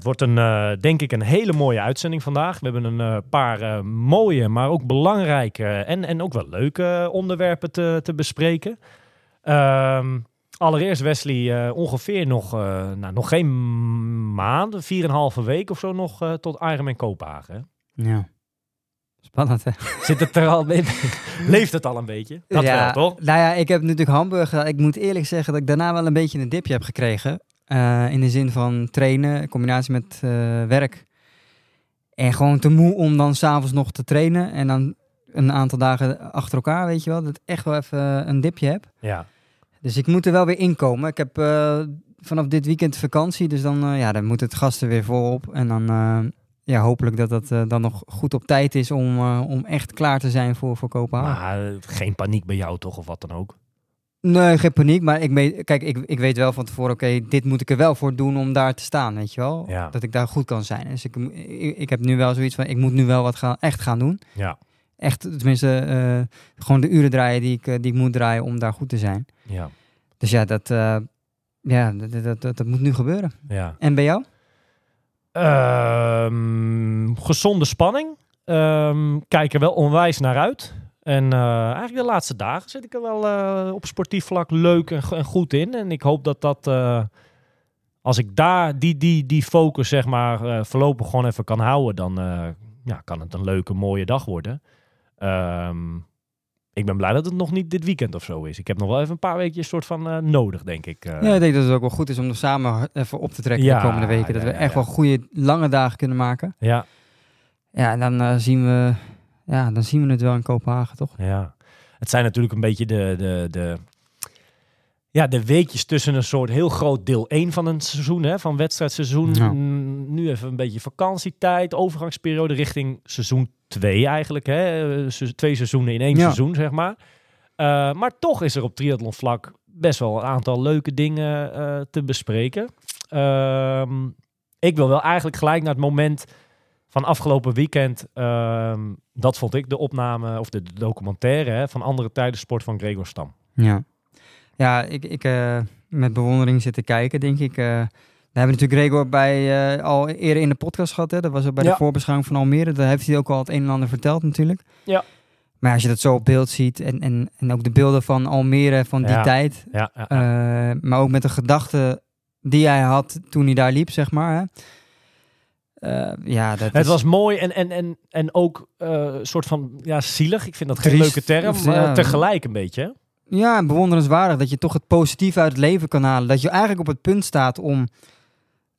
Het wordt een, eh, denk ik een hele mooie uitzending vandaag. We hebben een eh, paar eh, mooie, maar ook belangrijke en, en ook wel leuke onderwerpen te, te bespreken. Ehm, allereerst Wesley, eh, ongeveer nog, eh, nou, nog geen maand, vier en een halve week of zo nog eh, tot Ironman Kopenhagen. Ja. Spannend, hè? Zit het er al een Leeft het al een beetje? Dat ja, wel, toch? Nou ja, ik heb natuurlijk Hamburg. Ik moet eerlijk zeggen dat ik daarna wel een beetje een dipje heb gekregen. Eh, in de zin van trainen, in combinatie met eh, werk. En gewoon te moe om dan s'avonds nog te trainen. En dan een aantal dagen achter elkaar, weet je wel. Dat ik echt wel even een dipje heb. Ja. Dus ik moet er wel weer inkomen. Ik heb eh, vanaf dit weekend vakantie. Dus dan, eh, ja, dan moet het gasten weer voorop. En dan eh, ja, hopelijk dat dat eh, dan nog goed op tijd is om, eh, om echt klaar te zijn voor, voor Kopenhagen. Maar eh, geen paniek bij jou toch, of wat dan ook? Nee, geen paniek. Maar ik, weet, kijk, ik, ik weet wel van tevoren, oké, dit moet ik er wel voor doen om daar te staan, weet je wel? Ja. Dat ik daar goed kan zijn. Dus ik, ik, ik heb nu wel zoiets van, ik moet nu wel wat gaan, echt gaan doen. Ja. Echt, tenminste, eh, gewoon de uren draaien die ik, eh, die ik moet draaien om daar goed te zijn. Ja. Dus ja, dat, eh, ja, dat, dat, dat, dat moet nu gebeuren. ja. En bij jou? Ehm, gezonde spanning. Ehm, kijk er wel onwijs naar uit. En eh, eigenlijk de laatste dagen zit ik er wel eh, op sportief vlak leuk en, go- en goed in. En ik hoop dat dat, eh, als ik daar die, die, die focus zeg maar voorlopig gewoon even kan houden, dan ja, kan het een leuke, mooie dag worden. Ehm, ik ben blij dat het nog niet dit weekend of zo is. Ik heb nog wel even een paar weekjes soort van nodig, denk ik. Ja, ik denk dat het ook wel goed is om er samen even op te trekken Ja, de komende weken. Dat we echt wel goede, lange dagen kunnen maken. ja. Ja, en dan, zien we, ja, dan zien we het wel in Kopenhagen, toch? Ja, het zijn natuurlijk een beetje de, de, de, ja, de weekjes tussen een soort heel groot deel 1 van een seizoen, hè, van wedstrijdseizoen. Ja. Nu even een beetje vakantietijd, overgangsperiode richting seizoen 2 eigenlijk. Hè. Eh, Twee seizoenen in één Ja. seizoen, zeg maar. Eh, maar toch is er op triathlonvlak best wel een aantal leuke dingen eh, te bespreken. Ehm, ik wil wel eigenlijk gelijk naar het moment van afgelopen weekend. ehm, dat vond ik de opname, of de, de documentaire hè, van andere tijden sport van Gregor Stam. Ja, ja ik, ik eh, met bewondering zitten kijken, denk ik. eh we hebben natuurlijk Gregor bij, eh, al eerder in de podcast gehad. Hè? Dat was ook bij Ja. de voorbeschouwing van Almere. Daar heeft hij ook al het een en ander verteld natuurlijk. Ja. Maar als je dat zo op beeld ziet en, en, en ook de beelden van Almere van die Ja. tijd. Ja, ja, ja. eh, maar ook met de gedachten die hij had toen hij daar liep, zeg maar. Hè? Eh, ja, dat het is- was mooi en, en, en, en ook een soort van ja, zielig. Ik vind dat geen leuke term, maar ja. tegelijk een beetje. Ja, en bewonderenswaardig dat je toch het positieve uit het leven kan halen. Dat je eigenlijk op het punt staat om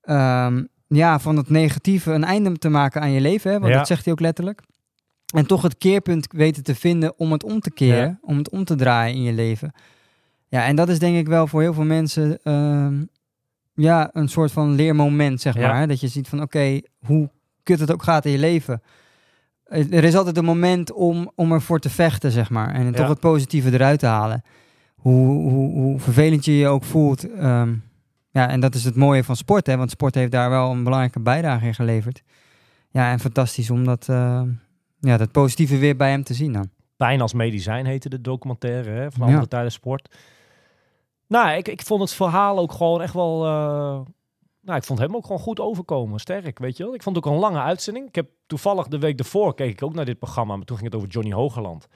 ehm, ja, van het negatieve een einde te maken aan je leven. Hè? Want Ja. dat zegt hij ook letterlijk. En toch het keerpunt weten te vinden om het om te keren. Ja. Om het om te draaien in je leven. Ja, en dat is denk ik wel voor heel veel mensen ehm, ja, een soort van leermoment, zeg Ja. maar. Dat je ziet van oké, hoe kut het ook gaat in je leven. Er is altijd een moment om, om ervoor te vechten, zeg maar. En Ja. toch het positieve eruit te halen. Hoe, hoe, hoe vervelend je je ook voelt. ehm, ja, en dat is het mooie van sport, hè. Want sport heeft daar wel een belangrijke bijdrage in geleverd. Ja, en fantastisch om dat, eh, ja, dat positieve weer bij hem te zien dan. Pijn als medicijn heette de documentaire hè, van Ja. andere tijden sport. Nou, ik, ik vond het verhaal ook gewoon echt wel... eh, nou, ik vond hem ook gewoon goed overkomen. Sterk, weet je wel. Ik vond het ook een lange uitzending. Ik heb toevallig de week ervoor keek ik ook naar dit programma. Maar toen ging het over Johnny Hogerland.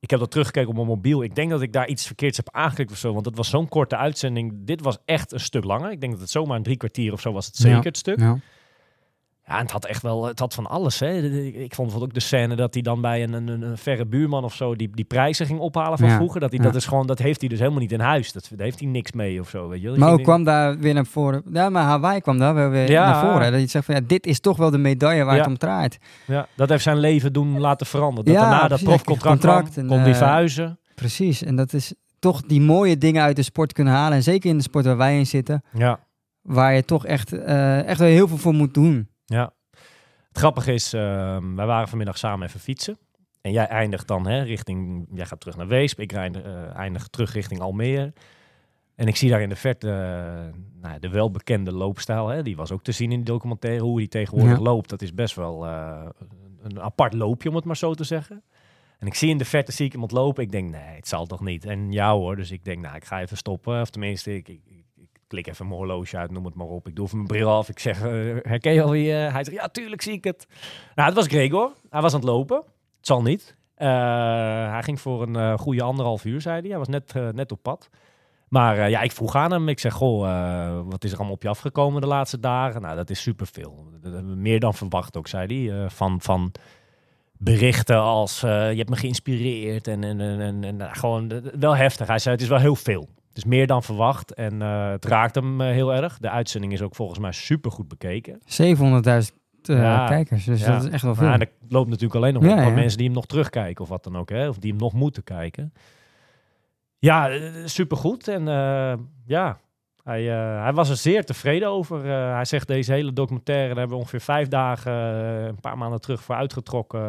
Ik heb dat teruggekeken op mijn mobiel. Ik denk dat ik daar iets verkeerds heb aangeklikt of zo. Want het was zo'n korte uitzending. Dit was echt een stuk langer. Ik denk dat het zomaar een drie kwartier of zo was het zeker Ja. het stuk. Ja. Ja, en het had echt wel, het had van alles. Hè. Ik vond bijvoorbeeld ook de scène dat hij dan bij een, een, een verre buurman of zo die, die prijzen ging ophalen van Ja, vroeger. Dat, hij, ja. dat, is gewoon, dat heeft hij dus helemaal niet in huis. Dat, daar heeft hij niks mee of zo. Weet je Maar ook kwam daar weer naar voren. Ja, maar Hawaii kwam daar wel weer Ja. naar voren. Dat je zegt van ja, dit is toch wel de medaille waar het om draait. Ja, dat heeft zijn leven doen laten veranderen. Dat Ja, daarna dat profcontract Contract kwam, en, kon die eh, verhuizen. Precies. En dat is toch die mooie dingen uit de sport kunnen halen. En zeker in de sport waar wij in zitten. Ja, Waar je toch echt, eh, echt wel heel veel voor moet doen. Ja. Het grappige is, ehm, wij waren vanmiddag samen even fietsen. En jij eindigt dan hè, richting, jij gaat terug naar Weesp. Ik eindig, eh, eindig terug richting Almere. En ik zie daar in de verte eh, nou, de welbekende loopstijl. Hè, die was ook te zien in de documentaire. Hoe die tegenwoordig Ja. loopt, dat is best wel eh, een apart loopje, om het maar zo te zeggen. En ik zie in de verte zie ik iemand lopen. Ik denk, nee, het zal toch niet. En jou hoor. Dus ik denk, nou, ik ga even stoppen. Of tenminste, ik klik even mijn horloge uit, noem het maar op. Ik doe even mijn bril af. Ik zeg, eh, herken je alweer? Hij zegt, ja, tuurlijk zie ik het. Nou, het was Gregor. Hij was aan het lopen. Het zal niet. Eh, hij ging voor een eh, goede anderhalf uur, zei hij. Hij was net, eh, net op pad. Maar eh, ja, ik vroeg aan hem. Ik zeg, goh, eh, wat is er allemaal op je afgekomen de laatste dagen? Nou, dat is superveel. Meer dan verwacht ook, zei hij. Eh, van, van berichten als, eh, je hebt me geïnspireerd. En, en, en, en, nou, gewoon eh, wel heftig. Hij zei, het is wel heel veel. Het is meer dan verwacht. En eh, het raakt hem eh, heel erg. De uitzending is ook volgens mij supergoed bekeken. 700.000 eh, Ja. kijkers. Dus Ja. dat is echt wel veel. Maar er loopt natuurlijk alleen nog Ja, ja. mensen die hem nog terugkijken of wat dan ook, hè? of die hem nog moeten kijken. Ja, supergoed. En ja, hij, hij was er zeer tevreden over. Hij zegt deze hele documentaire, daar hebben we ongeveer vijf dagen, een paar maanden terug voor uitgetrokken,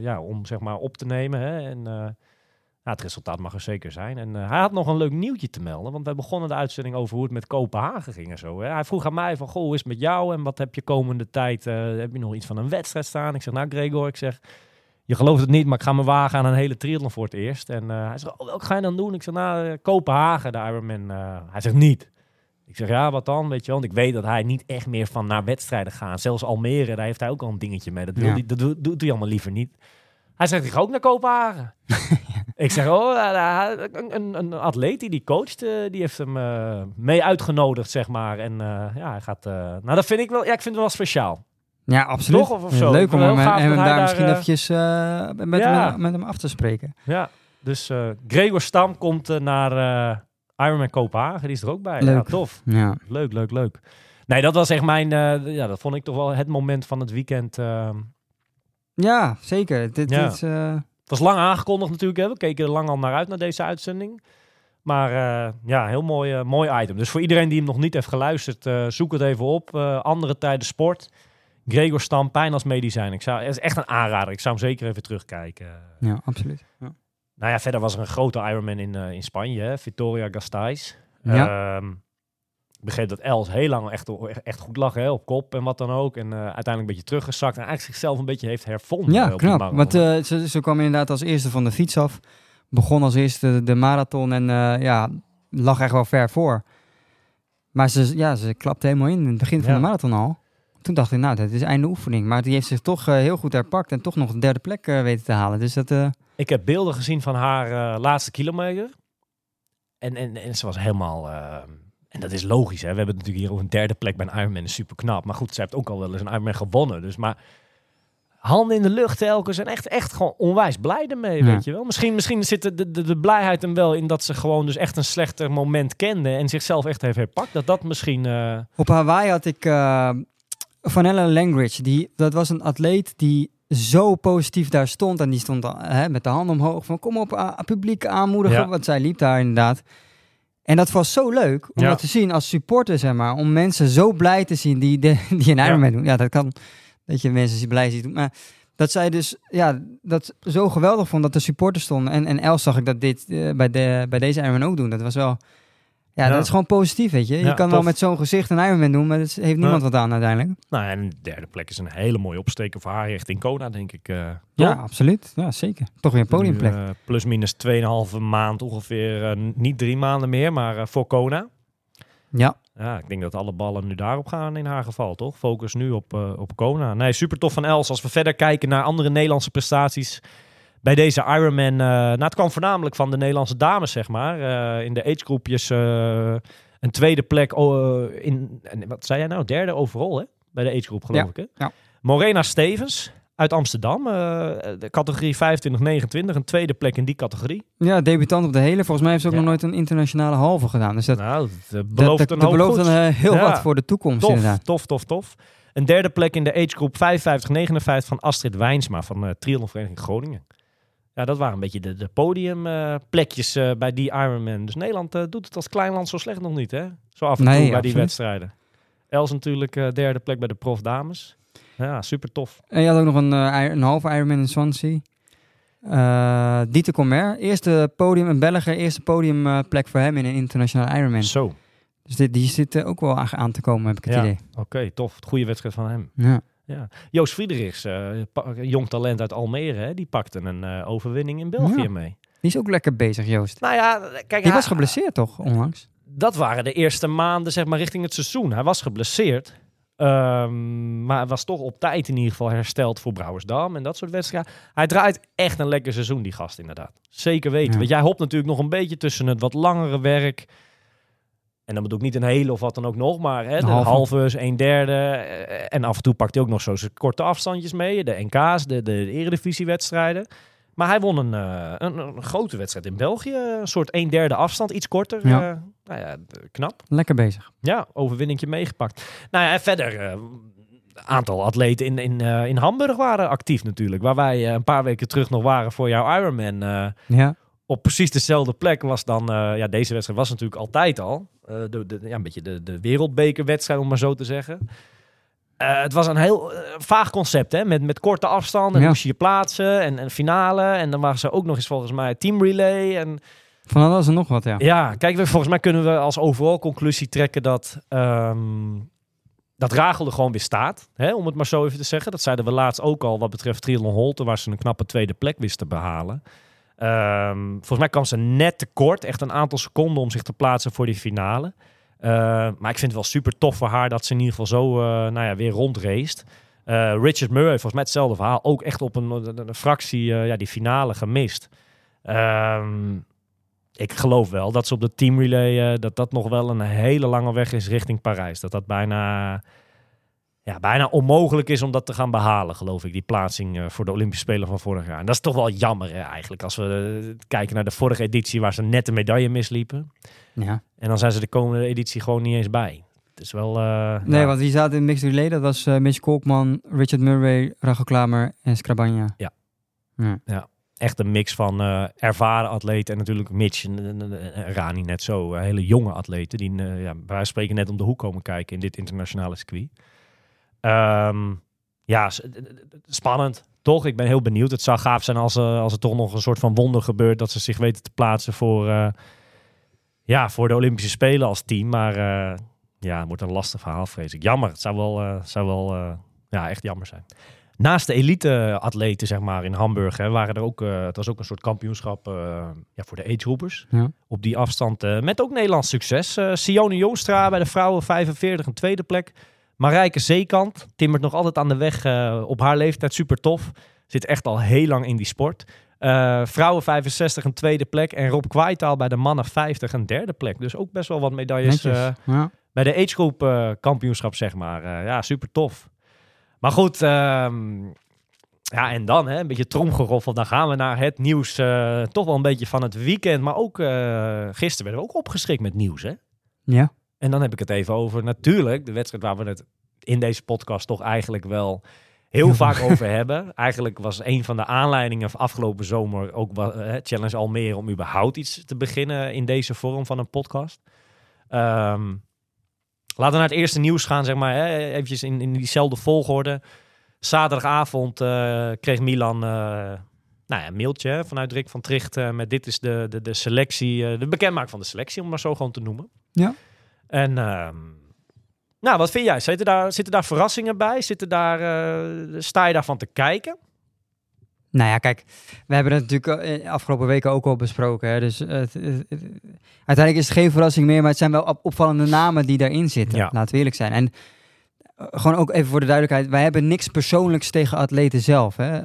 ja, om zeg maar op te nemen. Hè? En ja, het resultaat mag er zeker zijn. En eh, hij had nog een leuk nieuwtje te melden, want wij begonnen de uitzending over hoe het met Kopenhagen ging en zo. Hè? Hij vroeg aan mij van, goh, hoe is het met jou en wat heb je komende tijd? eh, heb je nog iets van een wedstrijd staan? Ik zeg, nou Gregor, ik zeg, je gelooft het niet, maar ik ga me wagen aan een hele triathlon voor het eerst. En eh, hij zegt, oh, ga je dan doen? Ik zeg, nou, Kopenhagen, de Ironman. Hij zegt, niet. Ik zeg, ja, wat dan? Weet je wel, want ik weet dat hij niet echt meer van naar wedstrijden gaat. Zelfs Almere, daar heeft hij ook al een dingetje mee. Dat, wil Ja. hij, dat doet hij allemaal liever niet. Hij zegt, ik ga ook naar Kopenhagen. Ik zeg, oh, een, een, een atleet die die coacht, eh, die heeft hem eh, mee uitgenodigd, zeg maar. En eh, ja, hij gaat... nou, dat vind ik wel, ja, ik vind het wel speciaal. Ja, absoluut. Toch, of- of Ja, zo? Ik Leuk om hem, hem hij daar daar, misschien eventjes met, Ja. hem, met hem af te spreken. Ja, dus Gregor Stam komt naar Ironman Kopenhagen. Die is er ook bij. Ja, Leuk. tof. Ja. Leuk, leuk, leuk. Nee, dat was echt mijn... ja, dat vond ik toch wel het moment van het weekend. Ja, zeker. Dit, Ja. dit is, eh, het was lang aangekondigd natuurlijk. Hè. We keken er lang al naar uit naar deze uitzending. Maar eh, ja, heel mooi, eh, mooi item. Dus voor iedereen die hem nog niet heeft geluisterd, zoek het even op. Andere tijden sport. Gregor Stam, pijn als medicijn. Ik zou, het is echt een aanrader. Ik zou hem zeker even terugkijken. ja, absoluut. Ja. Nou ja, verder was er een grote Ironman in, in Spanje, hè? Victoria Gasteiz. Ja. Ehm, ik begreep dat Els heel lang echt, echt goed lag, hè? op kop en wat dan ook. En eh, uiteindelijk een beetje teruggezakt en eigenlijk zichzelf een beetje heeft hervonden. Ja, knap. Want eh, ze, ze kwam inderdaad als eerste van de fiets af. Begon als eerste de, marathon en eh, ja, lag echt wel ver voor. Maar ze, ja, ze klapte helemaal in in het begin van Ja. de marathon al. Toen dacht ik, nou, dat is einde oefening. Maar die heeft zich toch heel goed herpakt en toch nog de derde plek weten te halen. Dus dat, Ik heb beelden gezien van haar laatste kilometer. En, en, en ze was helemaal... en dat is logisch, hè. We hebben het natuurlijk hier over een derde plek bij een Ironman. is super knap. Maar goed, ze heeft ook al wel eens een Ironman gewonnen. Dus maar... Handen in de lucht telkens en echt, echt gewoon onwijs blij ermee, Ja. weet je wel. Misschien, misschien zit de, de, de blijheid hem wel in dat ze gewoon dus echt een slechter moment kende en zichzelf echt heeft herpakt. Dat dat misschien... eh, Op Hawaii had ik uh, Van Ellen Langridge. Die, dat was een atleet die zo positief daar stond. En die stond hè, met de handen omhoog van kom op, publiek aanmoedigen. Ja. Want zij liep daar inderdaad. En dat was zo leuk om Ja. dat te zien als supporter, zeg maar. Om mensen zo blij te zien die, de, die een Ja. Ironman doen. Ja, dat kan dat je mensen die blij ziet doen. Maar dat zij dus, ja, dat zo geweldig vond dat de supporters stonden. En, en Els zag ik dat dit eh, bij, de, bij deze Ironman ook doen. Dat was wel... Ja, Ja. dat is gewoon positief, weet je. Je kan wel met zo'n gezicht een Ironman doen, maar dat heeft niemand wat aan uiteindelijk. nou, en de derde plek is een hele mooie opsteker voor haar richting Kona, denk ik. eh, Ja, absoluut. Ja, zeker. Toch weer een podiumplek. Nu, eh, plus minus 2,5 maand ongeveer. eh, niet drie maanden meer, maar voor Kona. ja, Ja, ik denk dat alle ballen nu daarop gaan in haar geval, toch? Focus nu op, op Kona. Nee, super tof van Els. Als we verder kijken naar andere Nederlandse prestaties bij deze Ironman. eh nou, het kwam voornamelijk van de Nederlandse dames, zeg maar. Eh, in de agegroepjes eh een tweede plek oh, in, en wat zei jij nou? Derde overal, hè? Bij de age group, geloof Ja, ik. Hè? ja. Morena Stevens uit Amsterdam. de categorie 25-29. Een tweede plek in die categorie. Ja, debutant op de hele. Volgens mij heeft ze ook Ja. nog nooit een internationale halve gedaan. Dus dat, nou, dat dat, belooft dat, belooft een, heel wat voor de toekomst Tof, inderdaad. tof, tof, tof. Een derde plek in de age group 55-59 van Astrid Wijnsma van uh, Triathlonvereniging Groningen. Ja, dat waren een beetje de, de podiumplekjes eh, bij die Ironman. Dus Nederland eh, doet het als klein land zo slecht nog niet, hè? Zo af en Nee, toe bij die wedstrijden. Els natuurlijk eh, derde plek bij de prof dames. Ja, super tof. En je had ook nog een, een halve Ironman in Swansea. Dieter Comer, eerste podium, een Belger, eerste podiumplek voor hem in een internationale Ironman. Zo, Dus dit, die zit ook wel aan, te komen, heb ik het Ja. idee. oké, tof. Goede wedstrijd van hem. Ja. Joost Friedrichs, eh, jong talent uit Almere, hè? die pakte een eh, overwinning in België Ja. mee. Die is ook lekker bezig, Joost. Nou ja, kijk, Die hij- was geblesseerd toch, onlangs? dat waren de eerste maanden zeg maar richting het seizoen. Hij was geblesseerd. Ehm, maar hij was toch op tijd in ieder geval hersteld voor Brouwersdam en dat soort wedstrijden. Hij draait echt een lekker seizoen, die gast inderdaad. Zeker weten. Ja. Want jij hopt natuurlijk nog een beetje tussen het wat langere werk. En dan bedoel ik niet een hele of wat dan ook nog, maar hè, Een de halve. halve, een derde. eh, En af en toe pakt hij ook nog zo zijn korte afstandjes mee. De NK's, de, de eredivisiewedstrijden. Maar hij won een, eh, een, een grote wedstrijd in België. Een soort een derde afstand, iets korter. Ja. Eh, nou ja, knap. Lekker bezig. Ja, overwinningje meegepakt. Nou ja, en verder, een aantal atleten in, in, in Hamburg waren actief natuurlijk. Waar wij een paar weken terug nog waren voor jouw Ironman. Ja. Op precies dezelfde plek was dan, eh, ja, deze wedstrijd was natuurlijk altijd al. eh, de, de, ja, een beetje de, de wereldbekerwedstrijd, om maar zo te zeggen. Eh, het was een heel vaag concept, hè? Met, met korte afstanden. En Ja. moest je je plaatsen en, en finale. En dan waren ze ook nog eens volgens mij team relay. En Van alles en nog wat, ja. ja, kijk, we- volgens mij kunnen we als overal conclusie trekken dat, ehm dat Rachel er gewoon weer staat. Hè, om het maar zo even te zeggen. Dat zeiden we laatst ook al wat betreft Triathlon Holte, waar ze een knappe tweede plek wist te behalen. Ehm, volgens mij kwam ze net tekort, echt een aantal seconden om zich te plaatsen voor die finale. Eh, maar ik vind het wel super tof voor haar dat ze in ieder geval zo eh, nou ja, weer rondraced. Eh Richard Murray, volgens mij hetzelfde verhaal. Ook echt op een, fractie eh, ja, die finale gemist. Ehm, ik geloof wel dat ze op de teamrelay, dat dat nog wel een hele lange weg is richting Parijs. Dat dat bijna, ja, bijna onmogelijk is om dat te gaan behalen, geloof ik. Die plaatsing eh, voor de Olympische Spelen van vorig jaar. En dat is toch wel jammer hè, eigenlijk. Als we eh, kijken naar de vorige editie waar ze net de medaille misliepen. ja. En dan zijn ze de komende editie gewoon niet eens bij. Het is wel... eh, Nee, ja. want die zaten in mixed relay. Dat was Mitch Kolkman, Richard Murray, Rachel Klamer en Skrabanja. Ja. Ja. echt een mix van ervaren atleten en natuurlijk Mitch en, en- en- en Rani net zo. hele jonge atleten die ja, van spreken net om de hoek komen kijken in dit internationale circuit. Ehm, ja, spannend. Toch? Ik ben heel benieuwd. Het zou gaaf zijn als, eh, als er toch nog een soort van wonder gebeurt dat ze zich weten te plaatsen voor, eh, ja, voor de Olympische Spelen als team. Maar eh, ja, het wordt een lastig verhaal, vrees ik. Jammer. Het zou wel, zou wel ja, echt jammer zijn. Naast de elite-atleten, zeg maar, in Hamburg, hè, waren er ook, het was ook een soort kampioenschap ja, voor de agegroepers. Ja. Op die afstand, met ook Nederlands succes. Sione Joostra bij de vrouwen 45, een tweede plek. Marijke Zeekant, timmert nog altijd aan de weg eh, op haar leeftijd, super tof. Zit echt al heel lang in die sport. Eh, vrouwen 65, een tweede plek. En Rob Kwijtaal bij de mannen 50, een derde plek. Dus ook best wel wat medailles eh, ja. bij de agegroep kampioenschap, zeg maar. Ja, super tof. Maar goed, ehm, ja, en dan hè, een beetje tromgeroffel. Dan gaan we naar het nieuws. toch wel een beetje van het weekend. Maar ook gisteren werden we ook opgeschrikt met nieuws. Hè? ja. En dan heb ik het even over natuurlijk de wedstrijd waar we het in deze podcast toch eigenlijk wel heel vaak over hebben. Eigenlijk was een van de aanleidingen van afgelopen zomer ook eh, Challenge Almere om überhaupt iets te beginnen in deze vorm van een podcast. Ehm, laten we naar het eerste nieuws gaan, zeg maar. Hè, eventjes in, in diezelfde volgorde. Zaterdagavond eh, kreeg Milan eh, nou ja, een mailtje vanuit Rick van Tricht met dit is de, de, de selectie, de bekendmaak van de selectie, om maar zo gewoon te noemen. Ja. En ehm, nou, wat vind jij? Zitten daar, zitten daar verrassingen bij? Zitten daar, eh, sta je daarvan te kijken? Nou ja, kijk, we hebben het natuurlijk eh, afgelopen weken ook al besproken. Hè? Dus eh, het- het- het- uiteindelijk is het geen verrassing meer, maar het zijn wel op- opvallende namen die daarin zitten. Ja. Laten we eerlijk zijn. En gewoon ook even voor de duidelijkheid, wij hebben niks persoonlijks tegen atleten zelf. Hè?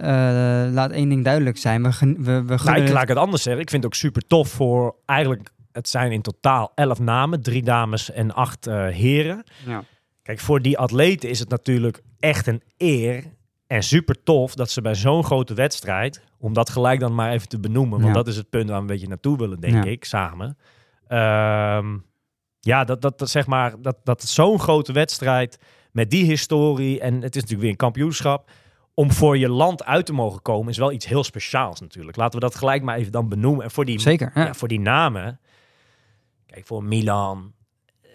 Laat één ding duidelijk zijn. We, we, we Nou, ik laat het anders zeggen. Ik vind het ook super tof voor eigenlijk, het zijn in totaal elf namen. Drie dames en acht eh, heren. Ja. Kijk, voor die atleten is het natuurlijk echt een eer en super tof dat ze bij zo'n grote wedstrijd, om dat gelijk dan maar even te benoemen, want Ja. dat is het punt waar we een beetje naartoe willen, denk Ja. ik, samen. Ehm, ja, dat, dat, dat zeg maar, dat, dat zo'n grote wedstrijd met die historie, en het is natuurlijk weer een kampioenschap, om voor je land uit te mogen komen, is wel iets heel speciaals natuurlijk. Laten we dat gelijk maar even dan benoemen. En voor die, Zeker, ja, voor die namen, kijk, voor Milan, eh,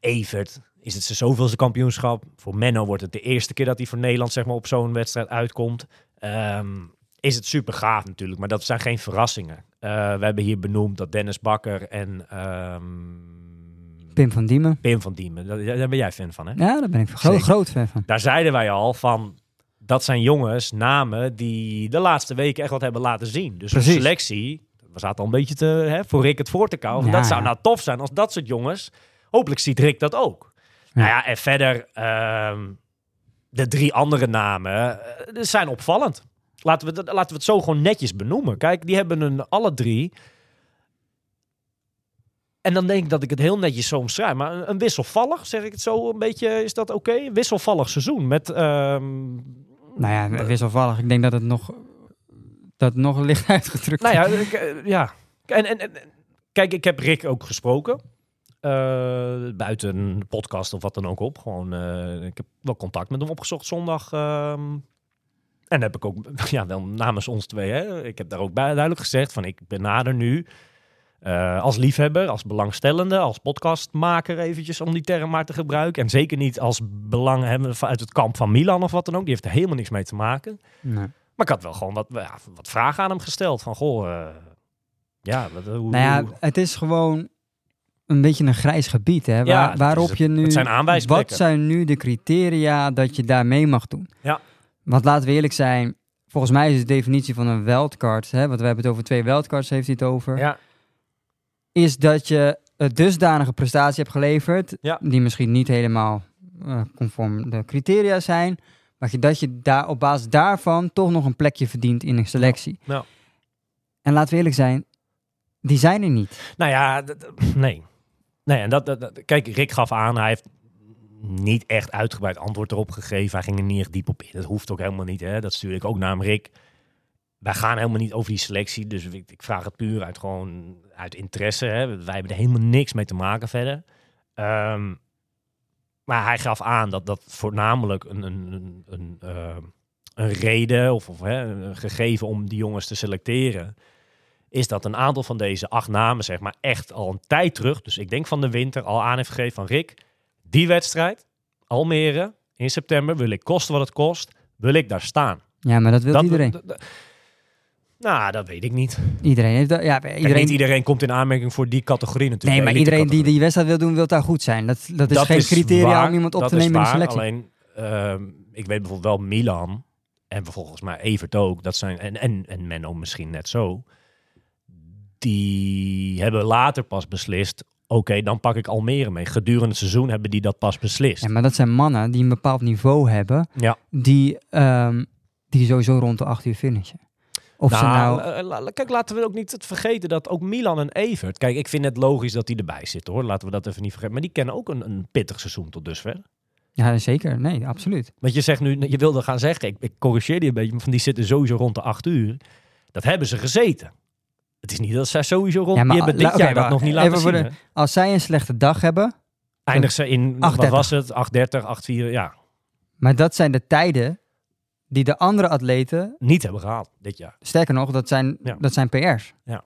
Evert, is het zijn zoveelste kampioenschap. Voor Menno wordt het de eerste keer dat hij voor Nederland zeg maar, op zo'n wedstrijd uitkomt. Ehm, is het super gaaf natuurlijk, maar dat zijn geen verrassingen. Eh, we hebben hier benoemd dat Dennis Bakker en ehm, Pim van Diemen. Pim van Diemen, daar, daar ben jij fan van hè? Ja, daar ben ik gro- Zeker. groot fan van. Daar zeiden wij al van, dat zijn jongens, namen die de laatste weken echt wat hebben laten zien. Dus een selectie, we zaten al een beetje te, hè, voor Rick het voor te kauwen. Ja, dat zou nou tof zijn als dat soort jongens, hopelijk ziet Rick dat ook. Nou ja, en verder, ehm, de drie andere namen eh, zijn opvallend. Laten we, dat- laten we het zo gewoon netjes benoemen. Kijk, die hebben een alle drie. En dan denk ik dat ik het heel netjes zo omschrijf. Maar een, een wisselvallig, zeg ik het zo een beetje, is dat oké? Een wisselvallig seizoen met... ehm, Nou ja, wisselvallig. Ik denk dat het nog, dat nog licht uitgedrukt nou ja, ik, eh, ja. En, en, en, kijk, ik heb Rick ook gesproken. Eh, buiten een podcast of wat dan ook op. Gewoon, eh, ik heb wel contact met hem opgezocht zondag. ehm. en heb ik ook, ja, wel namens ons twee. Hè, ik heb daar ook bij, duidelijk gezegd van ik benader nu als liefhebber, als belangstellende, als podcastmaker eventjes om die term maar te gebruiken. En zeker niet als belanghebbende uit het kamp van Milan of wat dan ook. Die heeft er helemaal niks mee te maken. Nee. Maar ik had wel gewoon wat, ja, wat vragen aan hem gesteld. Van, goh, eh, ja, wat, hoe, Nou ja, hoe- het is gewoon een beetje een grijs gebied, hè? Waar, Ja, waarop je nu... het zijn. Wat zijn nu de criteria dat je daar mee mag doen? Ja. Want laten we eerlijk zijn, volgens mij is de definitie van een wildcard, hè, want we hebben het over twee wildcards, heeft hij het over, ja, is dat je een dusdanige prestatie hebt geleverd, Ja. die misschien niet helemaal eh, conform de criteria zijn, maar dat je daar op basis daarvan toch nog een plekje verdient in een selectie. Ja. En laten we eerlijk zijn, die zijn er niet. nou ja, nee. Nee, en dat, dat, dat- kijk, Rick gaf aan, hij heeft niet echt uitgebreid antwoord erop gegeven. Hij ging er niet echt diep op in. Dat hoeft ook helemaal niet, hè. Dat stuurde ik ook naar Rick. Wij gaan helemaal niet over die selectie, dus ik, ik vraag het puur uit gewoon uit interesse. Hè. Wij hebben er helemaal niks mee te maken verder. Ehm, maar hij gaf aan dat dat voornamelijk een, een, een, een, eh, een reden of, of hè, een gegeven om die jongens te selecteren, is dat een aantal van deze acht namen, zeg maar, echt al een tijd terug, dus ik denk van de winter, al aan heeft gegeven van Rick, die wedstrijd, Almere, in september, wil ik kosten wat het kost, wil ik daar staan. Ja, maar dat wil Dat- iedereen. Nou, dat weet ik niet. Iedereen heeft dat. Ja, Kijk, iedereen. niet iedereen komt in aanmerking voor die categorie natuurlijk. nee, maar iedereen die die wedstrijd wil doen, wil daar goed zijn. Dat, dat is Dat geen criteria waar, om iemand op dat te is nemen in de selectie. Alleen, ehm, ik weet bijvoorbeeld wel Milan en volgens mij Evert ook. Dat zijn, en, en, en Menno misschien net zo. Die hebben later pas beslist, oké, dan pak ik Almere mee. Gedurende het seizoen hebben die dat pas beslist. Ja, maar dat zijn mannen die een bepaald niveau hebben, Ja. die, ehm, die sowieso rond de 8 uur finishen. Of ze nou... la- la- kijk, laten we ook niet het vergeten dat ook Milan en Evert... Kijk, ik vind het logisch dat die erbij zitten, hoor. Laten we dat even niet vergeten. Maar die kennen ook een, een pittig seizoen tot dusver. Ja, zeker. Nee, absoluut. Want je zegt nu, je wilde gaan zeggen, ik, ik corrigeer die een beetje, maar van die zitten sowieso rond de acht uur. Dat hebben ze gezeten. Het is niet dat zij sowieso rond, Ja, maar die hebben dit jaar dat nog niet laten zien. de-. Als zij een slechte dag hebben, Eindig ze in, 8:30. wat was het, 8.30, 8.4, ja, maar dat zijn de tijden die de andere atleten, niet hebben gehaald dit jaar. sterker nog, dat zijn, Ja. dat zijn PR's. Ja.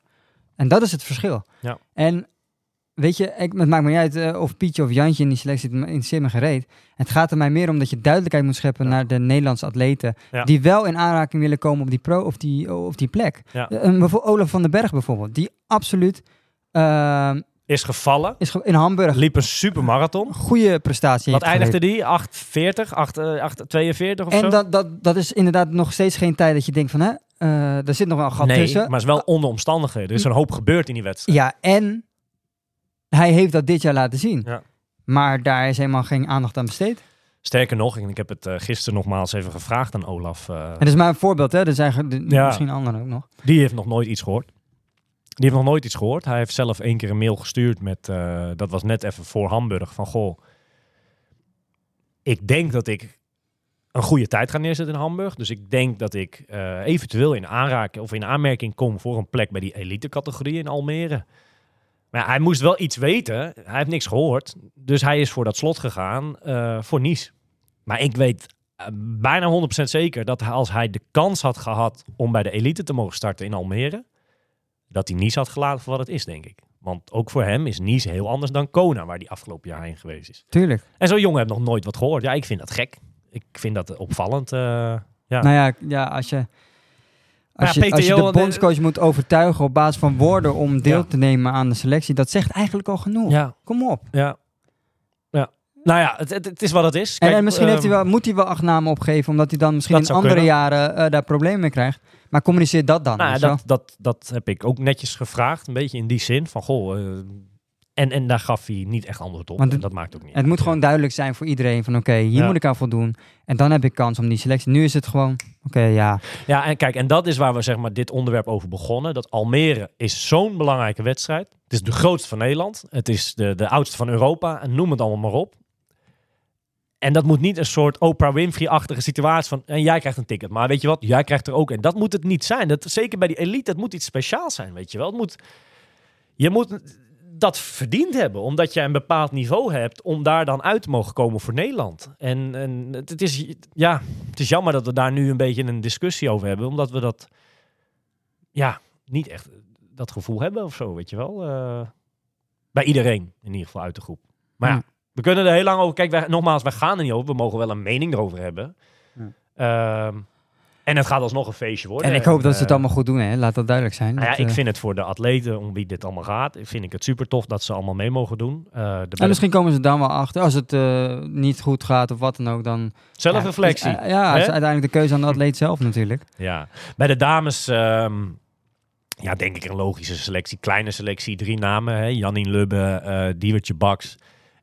En dat is het verschil. Ja. En weet je, ik, het maakt me niet uit eh, of Pietje of Jantje in die selectie in me gereed. Het gaat er mij meer om dat je duidelijkheid moet scheppen Ja. naar de Nederlandse atleten. Ja. Die wel in aanraking willen komen op die pro of die, of die plek. Ja. Eh, bijvoorbeeld Olaf van den Berg bijvoorbeeld, die absoluut ehm, Is gevallen, is ge- in Hamburg liep een supermarathon. goede prestatie Wat eindigde die? 8.40, 8, eh, 8.42 of En zo? dat, dat, dat is inderdaad nog steeds geen tijd dat je denkt van, hè, eh er zit nog wel een gat nee, tussen. maar het is wel onder omstandigheden. Er is een hoop gebeurd in die wedstrijd. Ja, en hij heeft dat dit jaar laten zien. Ja. Maar daar is helemaal geen aandacht aan besteed. Sterker nog, en ik heb het eh, gisteren nogmaals even gevraagd aan Olaf. eh, En dat is maar een voorbeeld, hè. Er zijn Ja. misschien anderen ook nog. Die heeft nog nooit iets gehoord. Die heeft nog nooit iets gehoord. Hij heeft zelf één keer een mail gestuurd met, eh, dat was net even voor Hamburg, van goh, ik denk dat ik een goede tijd ga neerzetten in Hamburg. Dus ik denk dat ik eh, eventueel in aanraking of in aanmerking kom voor een plek bij die elite categorie in Almere. Maar hij moest wel iets weten. Hij heeft niks gehoord. Dus hij is voor dat slot gegaan eh, voor Nice. Maar ik weet bijna 100% zeker dat als hij de kans had gehad om bij de elite te mogen starten in Almere, dat hij Nice had gelaten voor wat het is, denk ik. Want ook voor hem is Nice heel anders dan Kona, waar hij afgelopen jaar heen geweest is. Tuurlijk. En zo'n jongen heeft nog nooit wat gehoord. Ja, ik vind dat gek. Ik vind dat opvallend. eh, ja. Nou ja, ja als je... Als, Ja, je, als je de Johan, bondscoach moet overtuigen op basis van woorden om deel Ja. te nemen aan de selectie, dat zegt eigenlijk al genoeg. ja, Kom op. ja. Nou ja, het, is wat het is. En, Kijk, en misschien heeft hij ehm, wel, moet hij wel acht namen opgeven, omdat hij dan misschien in andere kunnen. jaren eh, daar problemen mee krijgt. Maar communiceer dat dan. Nou, dat, dat, dat heb ik ook netjes gevraagd. Een beetje in die zin van, goh... eh, en, en daar gaf hij niet echt antwoord op. Het- dat maakt ook niet Het moet gewoon duidelijk zijn voor iedereen van oké, hier Ja. moet ik aan voldoen. En dan heb ik kans om die selectie. Nu is het gewoon, oké, ja. Ja, en kijk, en dat is waar we zeg maar dit onderwerp over begonnen. Dat Almere is zo'n belangrijke wedstrijd. Het is de grootste van Nederland. Het is de, de oudste van Europa. En noem het allemaal maar op. En dat moet niet een soort Oprah Winfrey-achtige situatie van... En jij krijgt een ticket, maar weet je wat? Jij krijgt er ook. En dat moet het niet zijn. Dat, zeker bij die elite, het moet iets speciaals zijn, weet je wel. Het moet, je moet dat verdiend hebben. Omdat je een bepaald niveau hebt om daar dan uit te mogen komen voor Nederland. En, en het, is, ja, het is jammer dat we daar nu een beetje een discussie over hebben. Omdat we dat, ja, niet echt dat gevoel hebben of zo, weet je wel. Eh, bij iedereen, in ieder geval uit de groep. Maar ja, Ja. We kunnen er heel lang over... Kijk, wij, nogmaals, wij gaan er niet over. We mogen wel een mening erover hebben. Ja. Ehm, en het gaat alsnog een feestje worden. En ik hoop dat ze het eh, allemaal goed doen, hè. Laat dat duidelijk zijn. nou ja, ik eh, vind het voor de atleten, om wie dit allemaal gaat, vind ik het super tof dat ze allemaal mee mogen doen. Eh de en misschien komen ze dan wel achter. Als het eh, niet goed gaat of wat dan ook, dan... zelfreflectie. Ja, is- ja, is hè? uiteindelijk de keuze aan de atleet zelf natuurlijk. Ja, bij de dames, ehm, ja, denk ik een logische selectie. Kleine selectie, drie namen. Hè? Janine Lubbe, eh Diewertje Baks.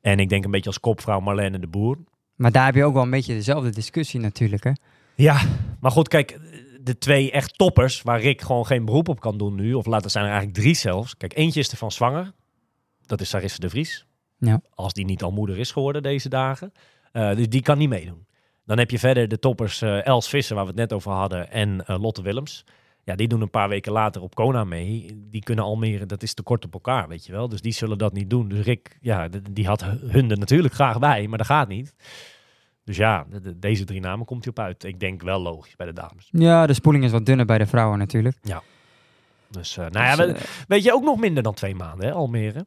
En ik denk een beetje als kopvrouw Marlene de Boer. Maar daar heb je ook wel een beetje dezelfde discussie natuurlijk, hè. Ja, maar goed, kijk, de twee echt toppers waar Rick gewoon geen beroep op kan doen nu. Of laten zijn er eigenlijk drie zelfs. Kijk, eentje is ervan zwanger. Dat is Sarisse de Vries. Ja. Als die niet al moeder is geworden deze dagen. Eh, dus die kan niet meedoen. Dan heb je verder de toppers eh, Els Visser, waar we het net over hadden, en eh, Lotte Willems. Ja, die doen een paar weken later op Kona mee. Die kunnen Almere, dat is te kort op elkaar, weet je wel. Dus die zullen dat niet doen. Dus Rick, ja, die had hun er natuurlijk graag bij, maar dat gaat niet. Dus ja, de- de- deze drie namen komt hij op uit. Ik denk wel logisch bij de dames. Ja, de spoeling is wat dunner bij de vrouwen natuurlijk. Dus, eh, nou ja, Dus, eh, weet je ook nog minder dan twee maanden, hè, Almere.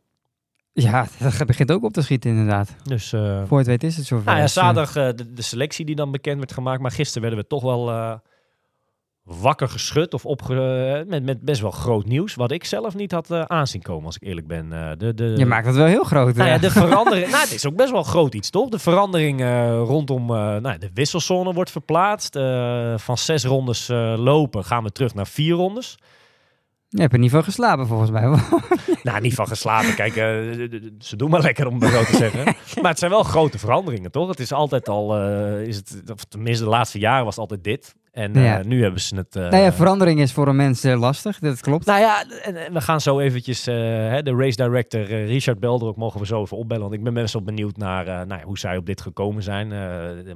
ja, dat begint ook op te schieten inderdaad. Dus, eh, Voor het weet is het zover. nou ja, Dus, zaterdag de, de selectie die dan bekend werd gemaakt. Maar gisteren werden we toch wel wakker geschud of opge met, met best wel groot nieuws. Wat ik zelf niet had eh, aanzien komen, als ik eerlijk ben. Eh, de, de, je maakt het wel heel groot. Nou ja, eh. de verandering. nou, het is ook best wel groot iets, toch? De verandering eh, rondom eh, nou, de wisselsone wordt verplaatst. Eh, van zes rondes eh, lopen gaan we terug naar vier rondes. Je hebt er niet van geslapen volgens mij. Nou, niet van geslapen. Kijk, eh, ze doen maar lekker om het zo te zeggen. Maar het zijn wel grote veranderingen, toch? Het is altijd al, eh, is het, of tenminste de laatste jaren was het altijd dit. En eh, Ja. nu hebben ze het... nou ja, verandering is voor een mens lastig, dat klopt. nou ja, en, en we gaan zo eventjes hè, de race director Richard Belder ook mogen we zo even opbellen. Want ik ben best wel benieuwd naar nou ja, hoe zij op dit gekomen zijn.